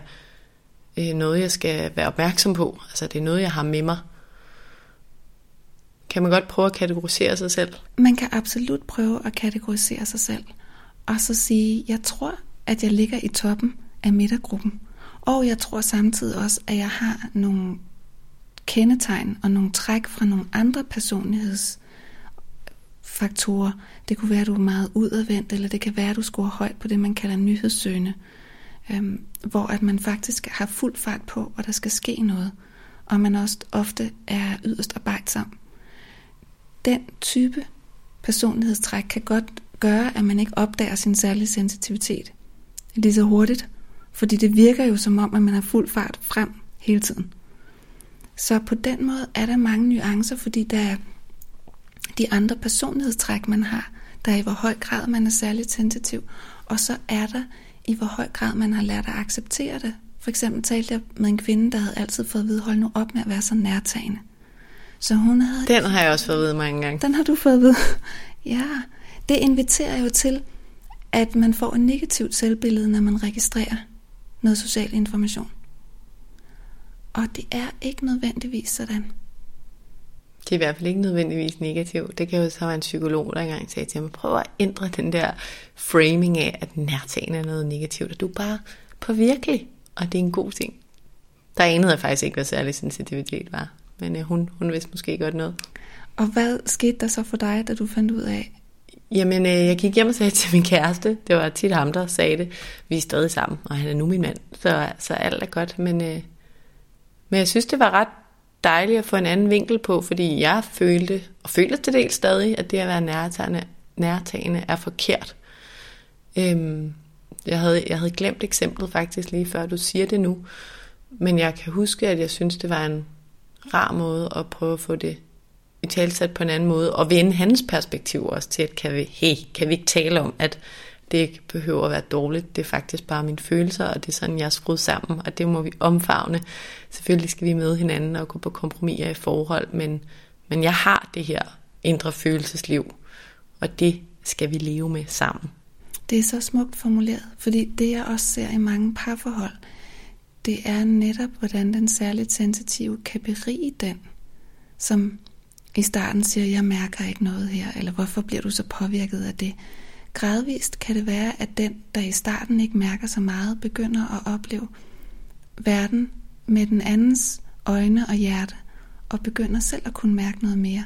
øh, noget, jeg skal være opmærksom på. Altså det er noget, jeg har med mig. Kan man godt prøve at kategorisere sig selv? Man kan absolut prøve at kategorisere sig selv. Og så sige, jeg tror, at jeg ligger i toppen af midtergruppen. Og jeg tror samtidig også, at jeg har nogle kendetegn og nogle træk fra nogle andre faktorer. Det kunne være, at du er meget udadvendt, eller det kan være, at du scorer højt på det, man kalder nyhedssøgende. Øhm, hvor at man faktisk har fuld fart på, og der skal ske noget. Og man også ofte er yderst arbejdsom. Den type personlighedstræk kan godt gøre, at man ikke opdager sin særlige sensitivitet lige så hurtigt. Fordi det virker jo som om, at man har fuld fart frem hele tiden. Så på den måde er der mange nuancer, fordi der er de andre personlighedstræk, man har. Der er i hvor høj grad man er særligt sensitiv. Og så er der i hvor høj grad man har lært at acceptere det. For eksempel talte jeg med en kvinde, der havde altid fået at vide, hold nu op med at være så nærtagende. Så hun havde... Den har jeg også fået at vide mange gange. Den har du fået at vide. ja, det inviterer jo til, at man får et negativt selvbillede, når man registrerer noget social information. Og det er ikke nødvendigvis sådan. Det er i hvert fald ikke nødvendigvis negativt. Det kan jo så være en psykolog, der engang sagde til mig, prøv at ændre den der framing af, at nærtagen er noget negativt, og du er bare påvirkelig, og det er en god ting. Der anede jeg faktisk ikke, hvad særlig sensitivitet var, men øh, hun, hun vidste måske godt noget. Og hvad skete der så for dig, da du fandt ud af, Jamen, øh, jeg gik hjem og sagde til min kæreste, det var tit ham, der sagde det, vi er stadig sammen, og han er nu min mand, så, så alt er godt. Men, øh, men jeg synes, det var ret dejligt at få en anden vinkel på, fordi jeg følte, og føler til del stadig, at det at være nærtagende, nærtagende er forkert. Øhm, jeg, havde, jeg havde glemt eksemplet faktisk lige før du siger det nu, men jeg kan huske, at jeg synes, det var en rar måde at prøve at få det i talsat på en anden måde, og vende hans perspektiv også til, at kan vi, hey, kan vi ikke tale om, at det ikke behøver at være dårligt, det er faktisk bare mine følelser, og det er sådan, jeg er skruet sammen, og det må vi omfavne. Selvfølgelig skal vi med hinanden og gå på kompromiser i forhold, men, men jeg har det her indre følelsesliv, og det skal vi leve med sammen. Det er så smukt formuleret, fordi det jeg også ser i mange parforhold, det er netop, hvordan den særligt sensitive kan berige den, som i starten siger, jeg mærker ikke noget her, eller hvorfor bliver du så påvirket af det? Gradvist kan det være, at den, der i starten ikke mærker så meget, begynder at opleve verden med den andens øjne og hjerte, og begynder selv at kunne mærke noget mere.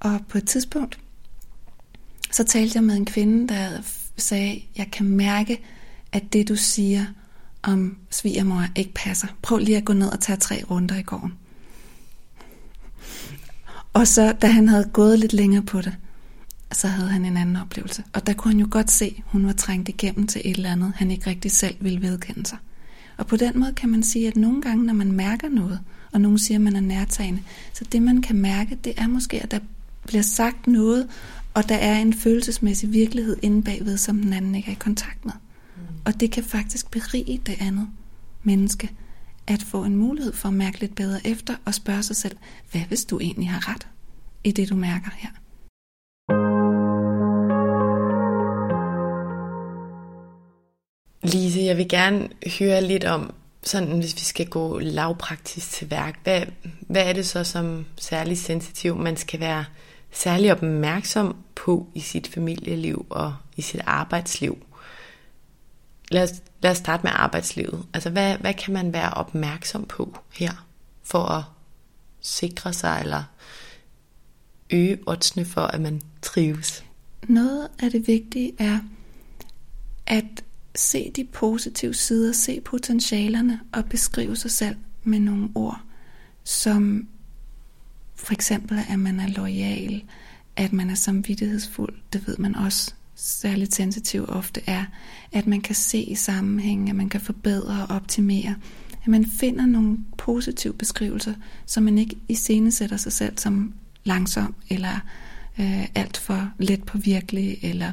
Og på et tidspunkt, så talte jeg med en kvinde, der sagde, jeg kan mærke, at det du siger om svigermor ikke passer. Prøv lige at gå ned og tage tre runder i gården. Og så, da han havde gået lidt længere på det, så havde han en anden oplevelse. Og der kunne han jo godt se, at hun var trængt igennem til et eller andet, han ikke rigtig selv ville vedkende sig. Og på den måde kan man sige, at nogle gange, når man mærker noget, og nogen siger, at man er nærtagende, så det man kan mærke, det er måske, at der bliver sagt noget, og der er en følelsesmæssig virkelighed inde bagved, som den anden ikke er i kontakt med. Mm. Og det kan faktisk berige det andet menneske, at få en mulighed for at mærke lidt bedre efter og spørge sig selv, hvad hvis du egentlig har ret i det, du mærker her? Lise, jeg vil gerne høre lidt om, sådan hvis vi skal gå lavpraktisk til værk, hvad, hvad er det så som særlig sensitiv, man skal være særlig opmærksom på i sit familieliv og i sit arbejdsliv? Lad os, lad os starte med arbejdslivet. Altså, hvad, hvad kan man være opmærksom på her, for at sikre sig eller øge oddsene for, at man trives? Noget af det vigtige er at se de positive sider, se potentialerne og beskrive sig selv med nogle ord, som for eksempel, at man er lojal, at man er samvittighedsfuld, det ved man også særligt sensitiv ofte er, at man kan se i sammenhæng, at man kan forbedre og optimere, at man finder nogle positive beskrivelser, så man ikke iscenesætter sig selv som langsom, eller øh, alt for let på virkelig, eller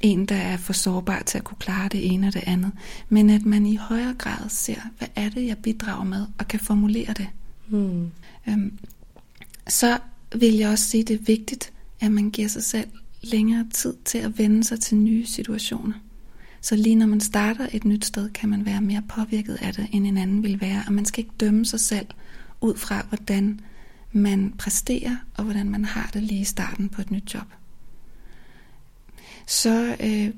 en, der er for sårbar til at kunne klare det ene og det andet, men at man i højere grad ser, hvad er det, jeg bidrager med, og kan formulere det. Mm. Øhm, så vil jeg også sige, at det er vigtigt, at man giver sig selv længere tid til at vende sig til nye situationer. Så lige når man starter et nyt sted, kan man være mere påvirket af det, end en anden vil være. Og man skal ikke dømme sig selv ud fra, hvordan man præsterer, og hvordan man har det lige i starten på et nyt job. Så øh,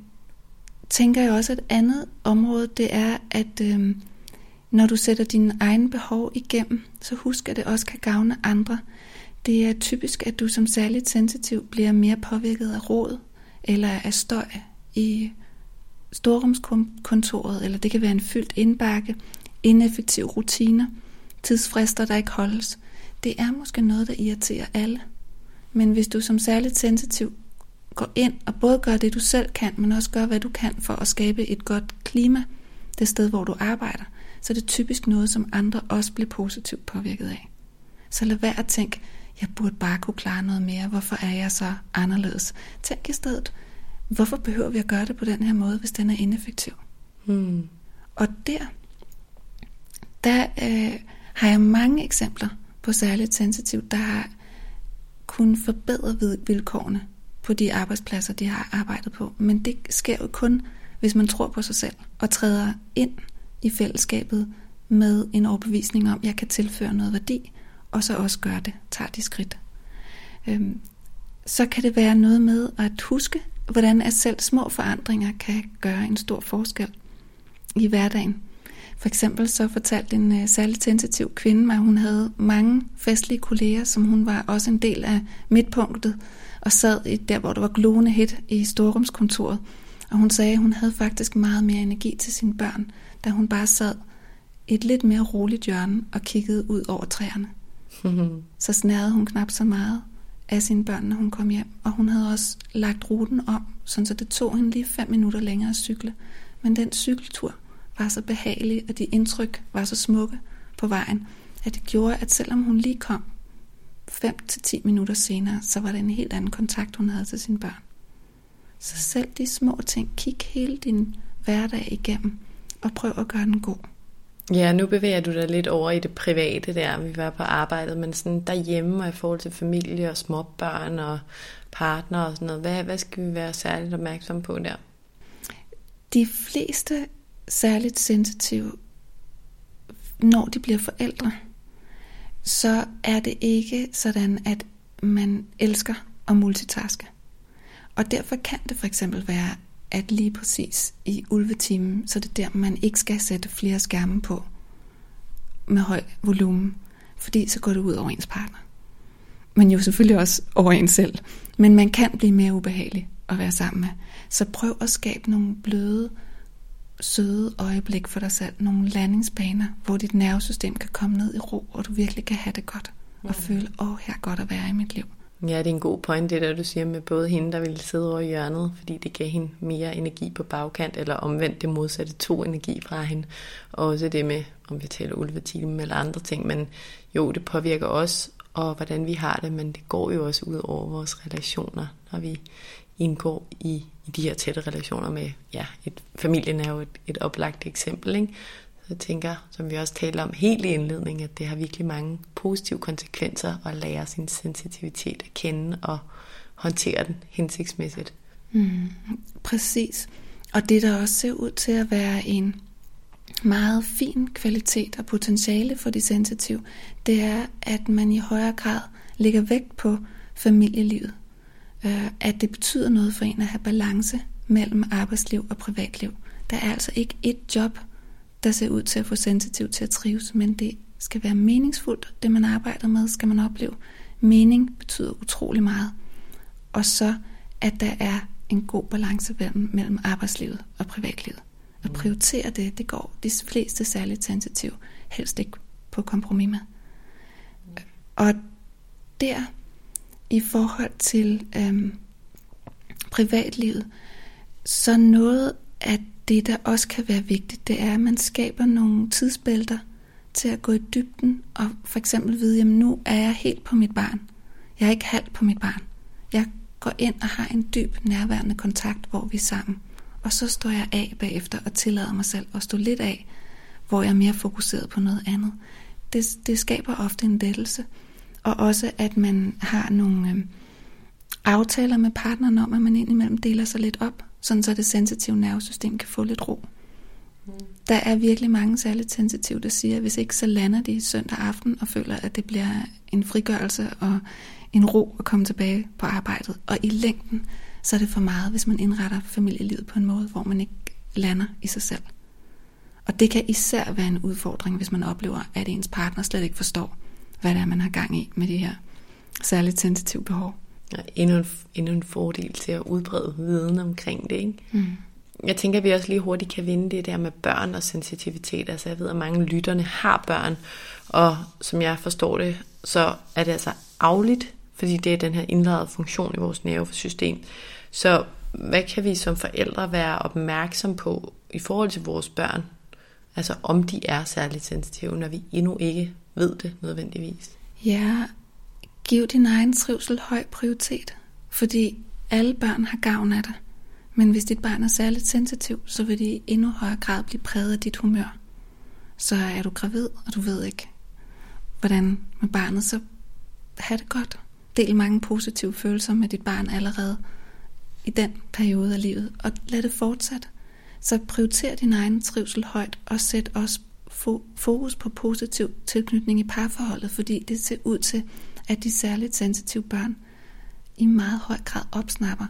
tænker jeg også, at et andet område, det er, at øh, når du sætter dine egne behov igennem, så husk, at det også kan gavne andre. Det er typisk, at du som særligt sensitiv bliver mere påvirket af råd eller af støj i storrumskontoret, eller det kan være en fyldt indbakke, ineffektive rutiner, tidsfrister, der ikke holdes. Det er måske noget, der irriterer alle. Men hvis du som særligt sensitiv går ind og både gør det, du selv kan, men også gør, hvad du kan for at skabe et godt klima det sted, hvor du arbejder, så er det typisk noget, som andre også bliver positivt påvirket af. Så lad være at tænke, jeg burde bare kunne klare noget mere. Hvorfor er jeg så anderledes? Tænk i stedet, hvorfor behøver vi at gøre det på den her måde, hvis den er ineffektiv? Hmm. Og der, der øh, har jeg mange eksempler på særligt sensitivt, der har kunnet forbedre vilkårene på de arbejdspladser, de har arbejdet på. Men det sker jo kun, hvis man tror på sig selv og træder ind i fællesskabet med en overbevisning om, at jeg kan tilføre noget værdi, og så også gøre det, tager de skridt. Øhm, så kan det være noget med at huske, hvordan at selv små forandringer kan gøre en stor forskel i hverdagen. For eksempel så fortalte en øh, uh, særligt sensitiv kvinde mig, at hun havde mange festlige kolleger, som hun var også en del af midtpunktet, og sad i der, hvor der var glående hit i storrumskontoret. Og hun sagde, at hun havde faktisk meget mere energi til sine børn, da hun bare sad i et lidt mere roligt hjørne og kiggede ud over træerne. så snærede hun knap så meget af sine børn, når hun kom hjem. Og hun havde også lagt ruten om, så det tog hende lige fem minutter længere at cykle. Men den cykeltur var så behagelig, og de indtryk var så smukke på vejen, at det gjorde, at selvom hun lige kom 5-10 minutter senere, så var det en helt anden kontakt, hun havde til sine børn. Så selv de små ting, kig hele din hverdag igennem, og prøv at gøre den god. Ja, nu bevæger du dig lidt over i det private der, vi var på arbejdet, men sådan derhjemme og i forhold til familie og småbørn og partner og sådan noget, hvad, hvad skal vi være særligt opmærksomme på der? De fleste særligt sensitive, når de bliver forældre, så er det ikke sådan, at man elsker at multitaske. Og derfor kan det for eksempel være, at lige præcis i ulvetimen, så det der, man ikke skal sætte flere skærme på med høj volumen, fordi så går det ud over ens partner. Men jo selvfølgelig også over en selv. Men man kan blive mere ubehagelig at være sammen med. Så prøv at skabe nogle bløde, søde øjeblik for dig selv. Nogle landingsbaner, hvor dit nervesystem kan komme ned i ro, og du virkelig kan have det godt. Og mm. føle, åh, her er godt at være i mit liv. Ja, det er en god point, det der du siger med både hende, der ville sidde over hjørnet, fordi det gav hende mere energi på bagkant, eller omvendt det modsatte to energi fra hende. Og også det med, om vi taler ulvetime eller andre ting, men jo, det påvirker os, og hvordan vi har det, men det går jo også ud over vores relationer, når vi indgår i, i de her tætte relationer med, ja, et, familien er jo et, et oplagt eksempel, ikke? jeg tænker, som vi også talte om helt i indledningen, at det har virkelig mange positive konsekvenser at lære sin sensitivitet at kende og håndtere den hensigtsmæssigt. Mm, præcis. Og det der også ser ud til at være en meget fin kvalitet og potentiale for de sensitive, det er, at man i højere grad lægger vægt på familielivet. Øh, at det betyder noget for en at have balance mellem arbejdsliv og privatliv. Der er altså ikke et job, der ser ud til at få sensitiv til at trives, men det skal være meningsfuldt. Det man arbejder med, skal man opleve. Mening betyder utrolig meget. Og så, at der er en god balance mellem arbejdslivet og privatlivet. At prioritere det, det går de fleste særligt sensitiv helst ikke på kompromis med. Og der, i forhold til øhm, privatlivet, Så noget af det, der også kan være vigtigt, det er, at man skaber nogle tidsbælter til at gå i dybden og for eksempel vide, jamen nu er jeg helt på mit barn. Jeg er ikke halvt på mit barn. Jeg går ind og har en dyb nærværende kontakt, hvor vi er sammen. Og så står jeg af bagefter og tillader mig selv at stå lidt af, hvor jeg er mere fokuseret på noget andet. Det, det skaber ofte en lettelse. Og også, at man har nogle øh, aftaler med partneren om, at man indimellem deler sig lidt op, sådan så det sensitive nervesystem kan få lidt ro. Mm. Der er virkelig mange særligt sensitive, der siger, at hvis ikke, så lander de søndag aften og føler, at det bliver en frigørelse og en ro at komme tilbage på arbejdet. Og i længden, så er det for meget, hvis man indretter familielivet på en måde, hvor man ikke lander i sig selv. Og det kan især være en udfordring, hvis man oplever, at ens partner slet ikke forstår, hvad det er, man har gang i med de her særligt sensitive behov. Ja, endnu, en, endnu en fordel til at udbrede viden omkring det. Ikke? Mm. Jeg tænker, at vi også lige hurtigt kan vinde det der med børn og sensitivitet. Altså jeg ved, at mange lytterne har børn, og som jeg forstår det, så er det altså afligt, fordi det er den her indlejrede funktion i vores nervesystem. Så hvad kan vi som forældre være opmærksom på i forhold til vores børn? Altså om de er særligt sensitive, når vi endnu ikke ved det nødvendigvis. Ja, giv din egen trivsel høj prioritet, fordi alle børn har gavn af det. Men hvis dit barn er særligt sensitiv, så vil det i endnu højere grad blive præget af dit humør. Så er du gravid, og du ved ikke, hvordan med barnet, så have det godt. Del mange positive følelser med dit barn allerede i den periode af livet, og lad det fortsætte. Så prioriter din egen trivsel højt, og sæt også fokus på positiv tilknytning i parforholdet, fordi det ser ud til, at de særligt sensitive børn i meget høj grad opsnapper,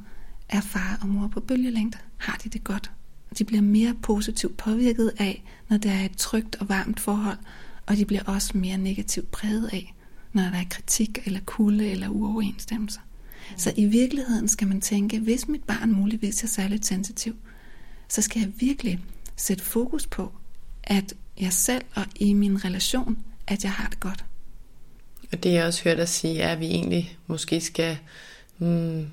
er far og mor på bølgelængde. Har de det godt? De bliver mere positivt påvirket af, når der er et trygt og varmt forhold, og de bliver også mere negativt præget af, når der er kritik eller kulde eller uoverensstemmelser. Mm. Så i virkeligheden skal man tænke, hvis mit barn muligvis er særligt sensitiv, så skal jeg virkelig sætte fokus på, at jeg selv og i min relation, at jeg har det godt. Og det jeg også hørt dig sige, er, at vi egentlig måske skal hmm,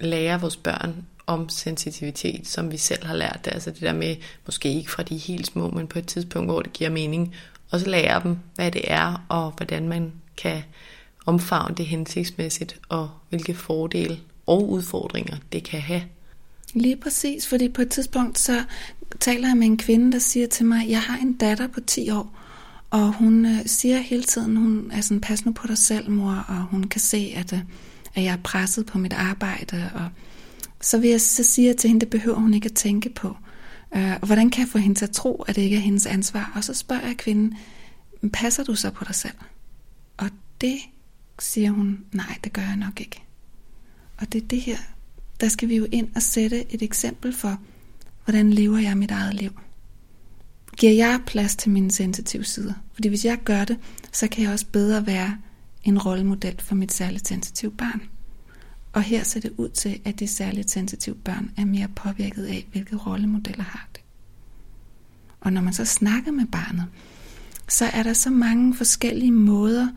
lære vores børn om sensitivitet, som vi selv har lært det. Altså det der med, måske ikke fra de helt små, men på et tidspunkt, hvor det giver mening. Og så lære dem, hvad det er, og hvordan man kan omfavne det hensigtsmæssigt, og hvilke fordele og udfordringer det kan have. Lige præcis, fordi på et tidspunkt så taler jeg med en kvinde, der siger til mig, jeg har en datter på 10 år, og hun øh, siger hele tiden, hun er sådan, pas nu på dig selv, mor, og hun kan se, at, øh, at jeg er presset på mit arbejde, og så vil jeg så sige til hende, det behøver hun ikke at tænke på. Øh, og hvordan kan jeg få hende til at tro, at det ikke er hendes ansvar? Og så spørger jeg kvinden, passer du så på dig selv? Og det siger hun, nej, det gør jeg nok ikke. Og det er det her, der skal vi jo ind og sætte et eksempel for, hvordan lever jeg mit eget liv. Giver jeg plads til mine sensitive sider? Fordi hvis jeg gør det, så kan jeg også bedre være en rollemodel for mit særligt sensitive barn. Og her ser det ud til, at det særligt sensitive børn er mere påvirket af, hvilke rollemodeller har det. Og når man så snakker med barnet, så er der så mange forskellige måder,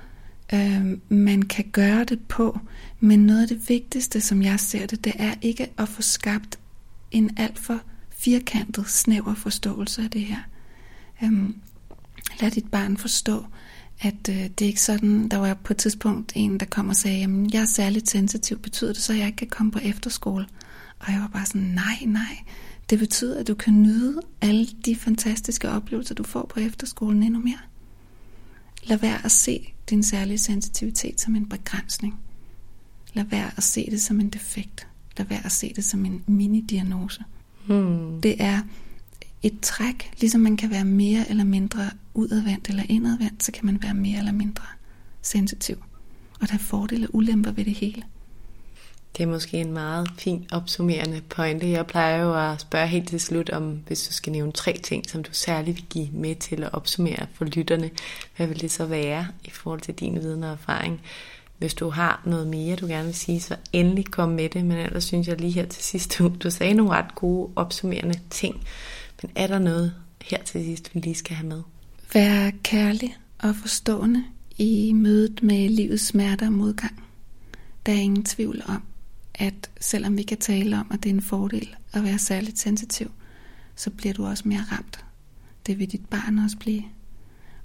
øh, man kan gøre det på. Men noget af det vigtigste, som jeg ser det, det er ikke at få skabt en alt for firkantet, snæver forståelse af det her. Øhm, lad dit barn forstå, at øh, det er ikke sådan, der var på et tidspunkt en, der kom og sagde, jamen jeg er særligt sensitiv, betyder det så, at jeg ikke kan komme på efterskole? Og jeg var bare sådan, nej, nej, det betyder, at du kan nyde alle de fantastiske oplevelser, du får på efterskolen endnu mere. Lad være at se din særlige sensitivitet som en begrænsning. Lad være at se det som en defekt. Lad være at se det som en mini-diagnose. Hmm. Det er et træk, ligesom man kan være mere eller mindre udadvendt eller indadvendt, så kan man være mere eller mindre sensitiv. Og der er fordele og ulemper ved det hele. Det er måske en meget fin opsummerende pointe. Jeg plejer jo at spørge helt til slut om, hvis du skal nævne tre ting, som du særligt vil give med til at opsummere for lytterne. Hvad vil det så være i forhold til din viden og erfaring? Hvis du har noget mere, du gerne vil sige, så endelig kom med det. Men ellers synes jeg lige her til sidst, du, du sagde nogle ret gode opsummerende ting. Men er der noget her til sidst, vi lige skal have med? Vær kærlig og forstående i mødet med livets smerter og modgang. Der er ingen tvivl om, at selvom vi kan tale om, at det er en fordel at være særligt sensitiv, så bliver du også mere ramt. Det vil dit barn også blive.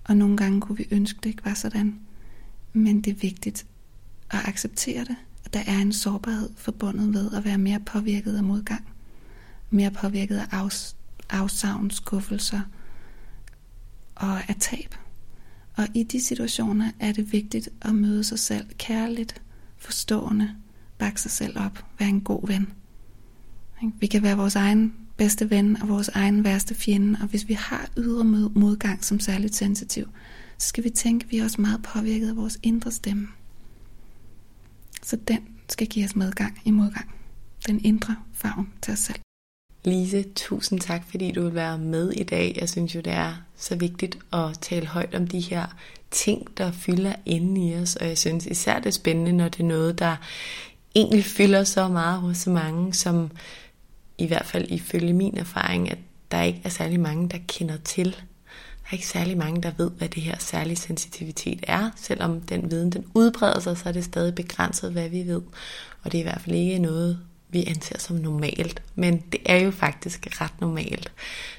Og nogle gange kunne vi ønske, det ikke var sådan. Men det er vigtigt at acceptere det, at der er en sårbarhed forbundet ved at være mere påvirket af modgang. Mere påvirket af afs- afsavn, skuffelser og af tab. Og i de situationer er det vigtigt at møde sig selv kærligt, forstående, bakke sig selv op, være en god ven. Vi kan være vores egen bedste ven og vores egen værste fjende, og hvis vi har ydre modgang som særligt sensitiv, så skal vi tænke, at vi er også meget påvirket af vores indre stemme. Så den skal give os medgang i modgang. Den indre farven til os selv. Lise, tusind tak, fordi du vil være med i dag. Jeg synes jo, det er så vigtigt at tale højt om de her ting, der fylder inde i os. Og jeg synes især det er spændende, når det er noget, der egentlig fylder så meget hos så mange, som i hvert fald ifølge min erfaring, at der ikke er særlig mange, der kender til. Der er ikke særlig mange, der ved, hvad det her særlige sensitivitet er. Selvom den viden den udbreder sig, så er det stadig begrænset, hvad vi ved. Og det er i hvert fald ikke noget, vi anser som normalt. Men det er jo faktisk ret normalt.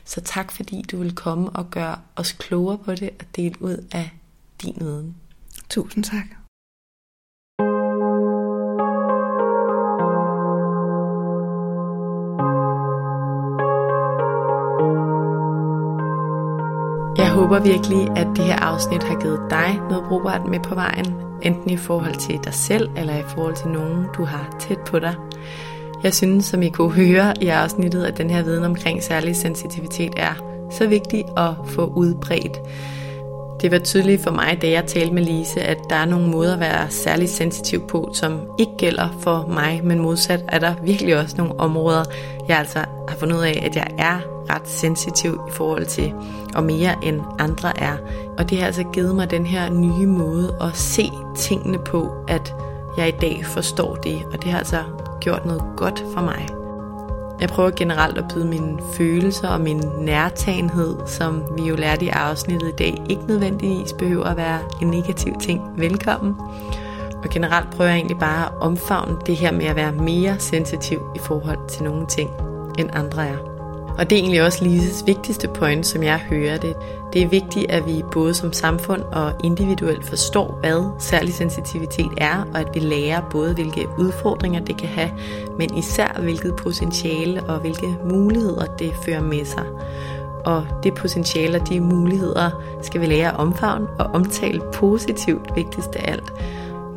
Så tak fordi du vil komme og gøre os klogere på det og dele ud af din viden. Tusind tak. Håber virkelig, at det her afsnit har givet dig noget brugbart med på vejen, enten i forhold til dig selv eller i forhold til nogen, du har tæt på dig. Jeg synes, som I kunne høre i afsnittet, at den her viden omkring særlig sensitivitet er så vigtig at få udbredt. Det var tydeligt for mig, da jeg talte med Lise, at der er nogle måder at være særlig sensitiv på, som ikke gælder for mig, men modsat er der virkelig også nogle områder, jeg altså har fundet ud af, at jeg er ret sensitiv i forhold til, og mere end andre er. Og det har altså givet mig den her nye måde at se tingene på, at jeg i dag forstår det, og det har altså gjort noget godt for mig. Jeg prøver generelt at byde mine følelser og min nærtagenhed, som vi jo lærte i afsnittet i dag, ikke nødvendigvis behøver at være en negativ ting, velkommen. Og generelt prøver jeg egentlig bare at omfavne det her med at være mere sensitiv i forhold til nogle ting, end andre er. Og det er egentlig også Lises vigtigste point, som jeg hører det. Det er vigtigt, at vi både som samfund og individuelt forstår, hvad særlig sensitivitet er, og at vi lærer både, hvilke udfordringer det kan have, men især hvilket potentiale og hvilke muligheder det fører med sig. Og det potentiale og de muligheder skal vi lære at omfavne og omtale positivt vigtigst af alt.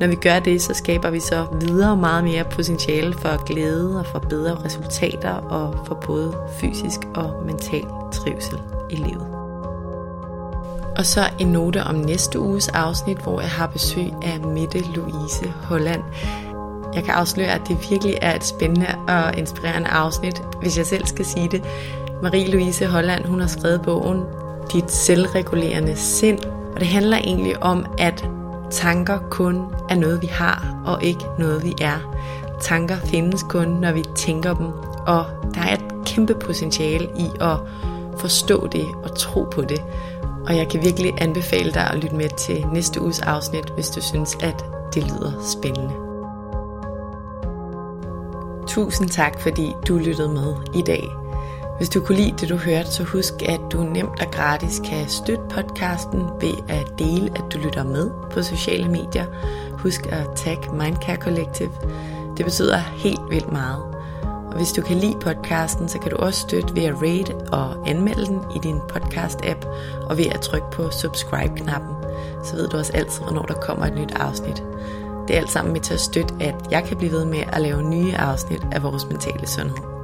Når vi gør det, så skaber vi så videre meget mere potentiale for glæde og for bedre resultater og for både fysisk og mental trivsel i livet. Og så en note om næste uges afsnit, hvor jeg har besøg af Mette Louise Holland. Jeg kan afsløre, at det virkelig er et spændende og inspirerende afsnit, hvis jeg selv skal sige det. Marie-Louise Holland, hun har skrevet bogen Dit selvregulerende sind, og det handler egentlig om, at tanker kun er noget, vi har, og ikke noget, vi er. Tanker findes kun, når vi tænker dem, og der er et kæmpe potentiale i at forstå det og tro på det. Og jeg kan virkelig anbefale dig at lytte med til næste uges afsnit, hvis du synes, at det lyder spændende. Tusind tak, fordi du lyttede med i dag. Hvis du kunne lide det, du hørte, så husk, at du nemt og gratis kan støtte podcasten ved at dele, at du lytter med på sociale medier. Husk at tag Mindcare Collective. Det betyder helt vildt meget. Og hvis du kan lide podcasten, så kan du også støtte ved at rate og anmelde den i din podcast-app, og ved at trykke på subscribe-knappen. Så ved du også altid, hvornår der kommer et nyt afsnit. Det er alt sammen med til at støtte, at jeg kan blive ved med at lave nye afsnit af vores mentale sundhed.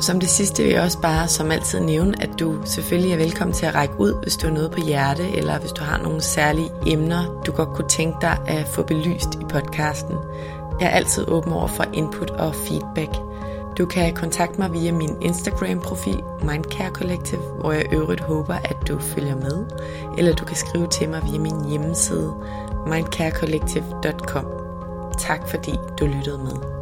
Som det sidste vil jeg også bare som altid nævne, at du selvfølgelig er velkommen til at række ud, hvis du har noget på hjerte, eller hvis du har nogle særlige emner, du godt kunne tænke dig at få belyst i podcasten. Jeg er altid åben over for input og feedback. Du kan kontakte mig via min Instagram-profil Mindcare Collective, hvor jeg øvrigt håber, at du følger med. Eller du kan skrive til mig via min hjemmeside mindcarecollective.com. Tak fordi du lyttede med.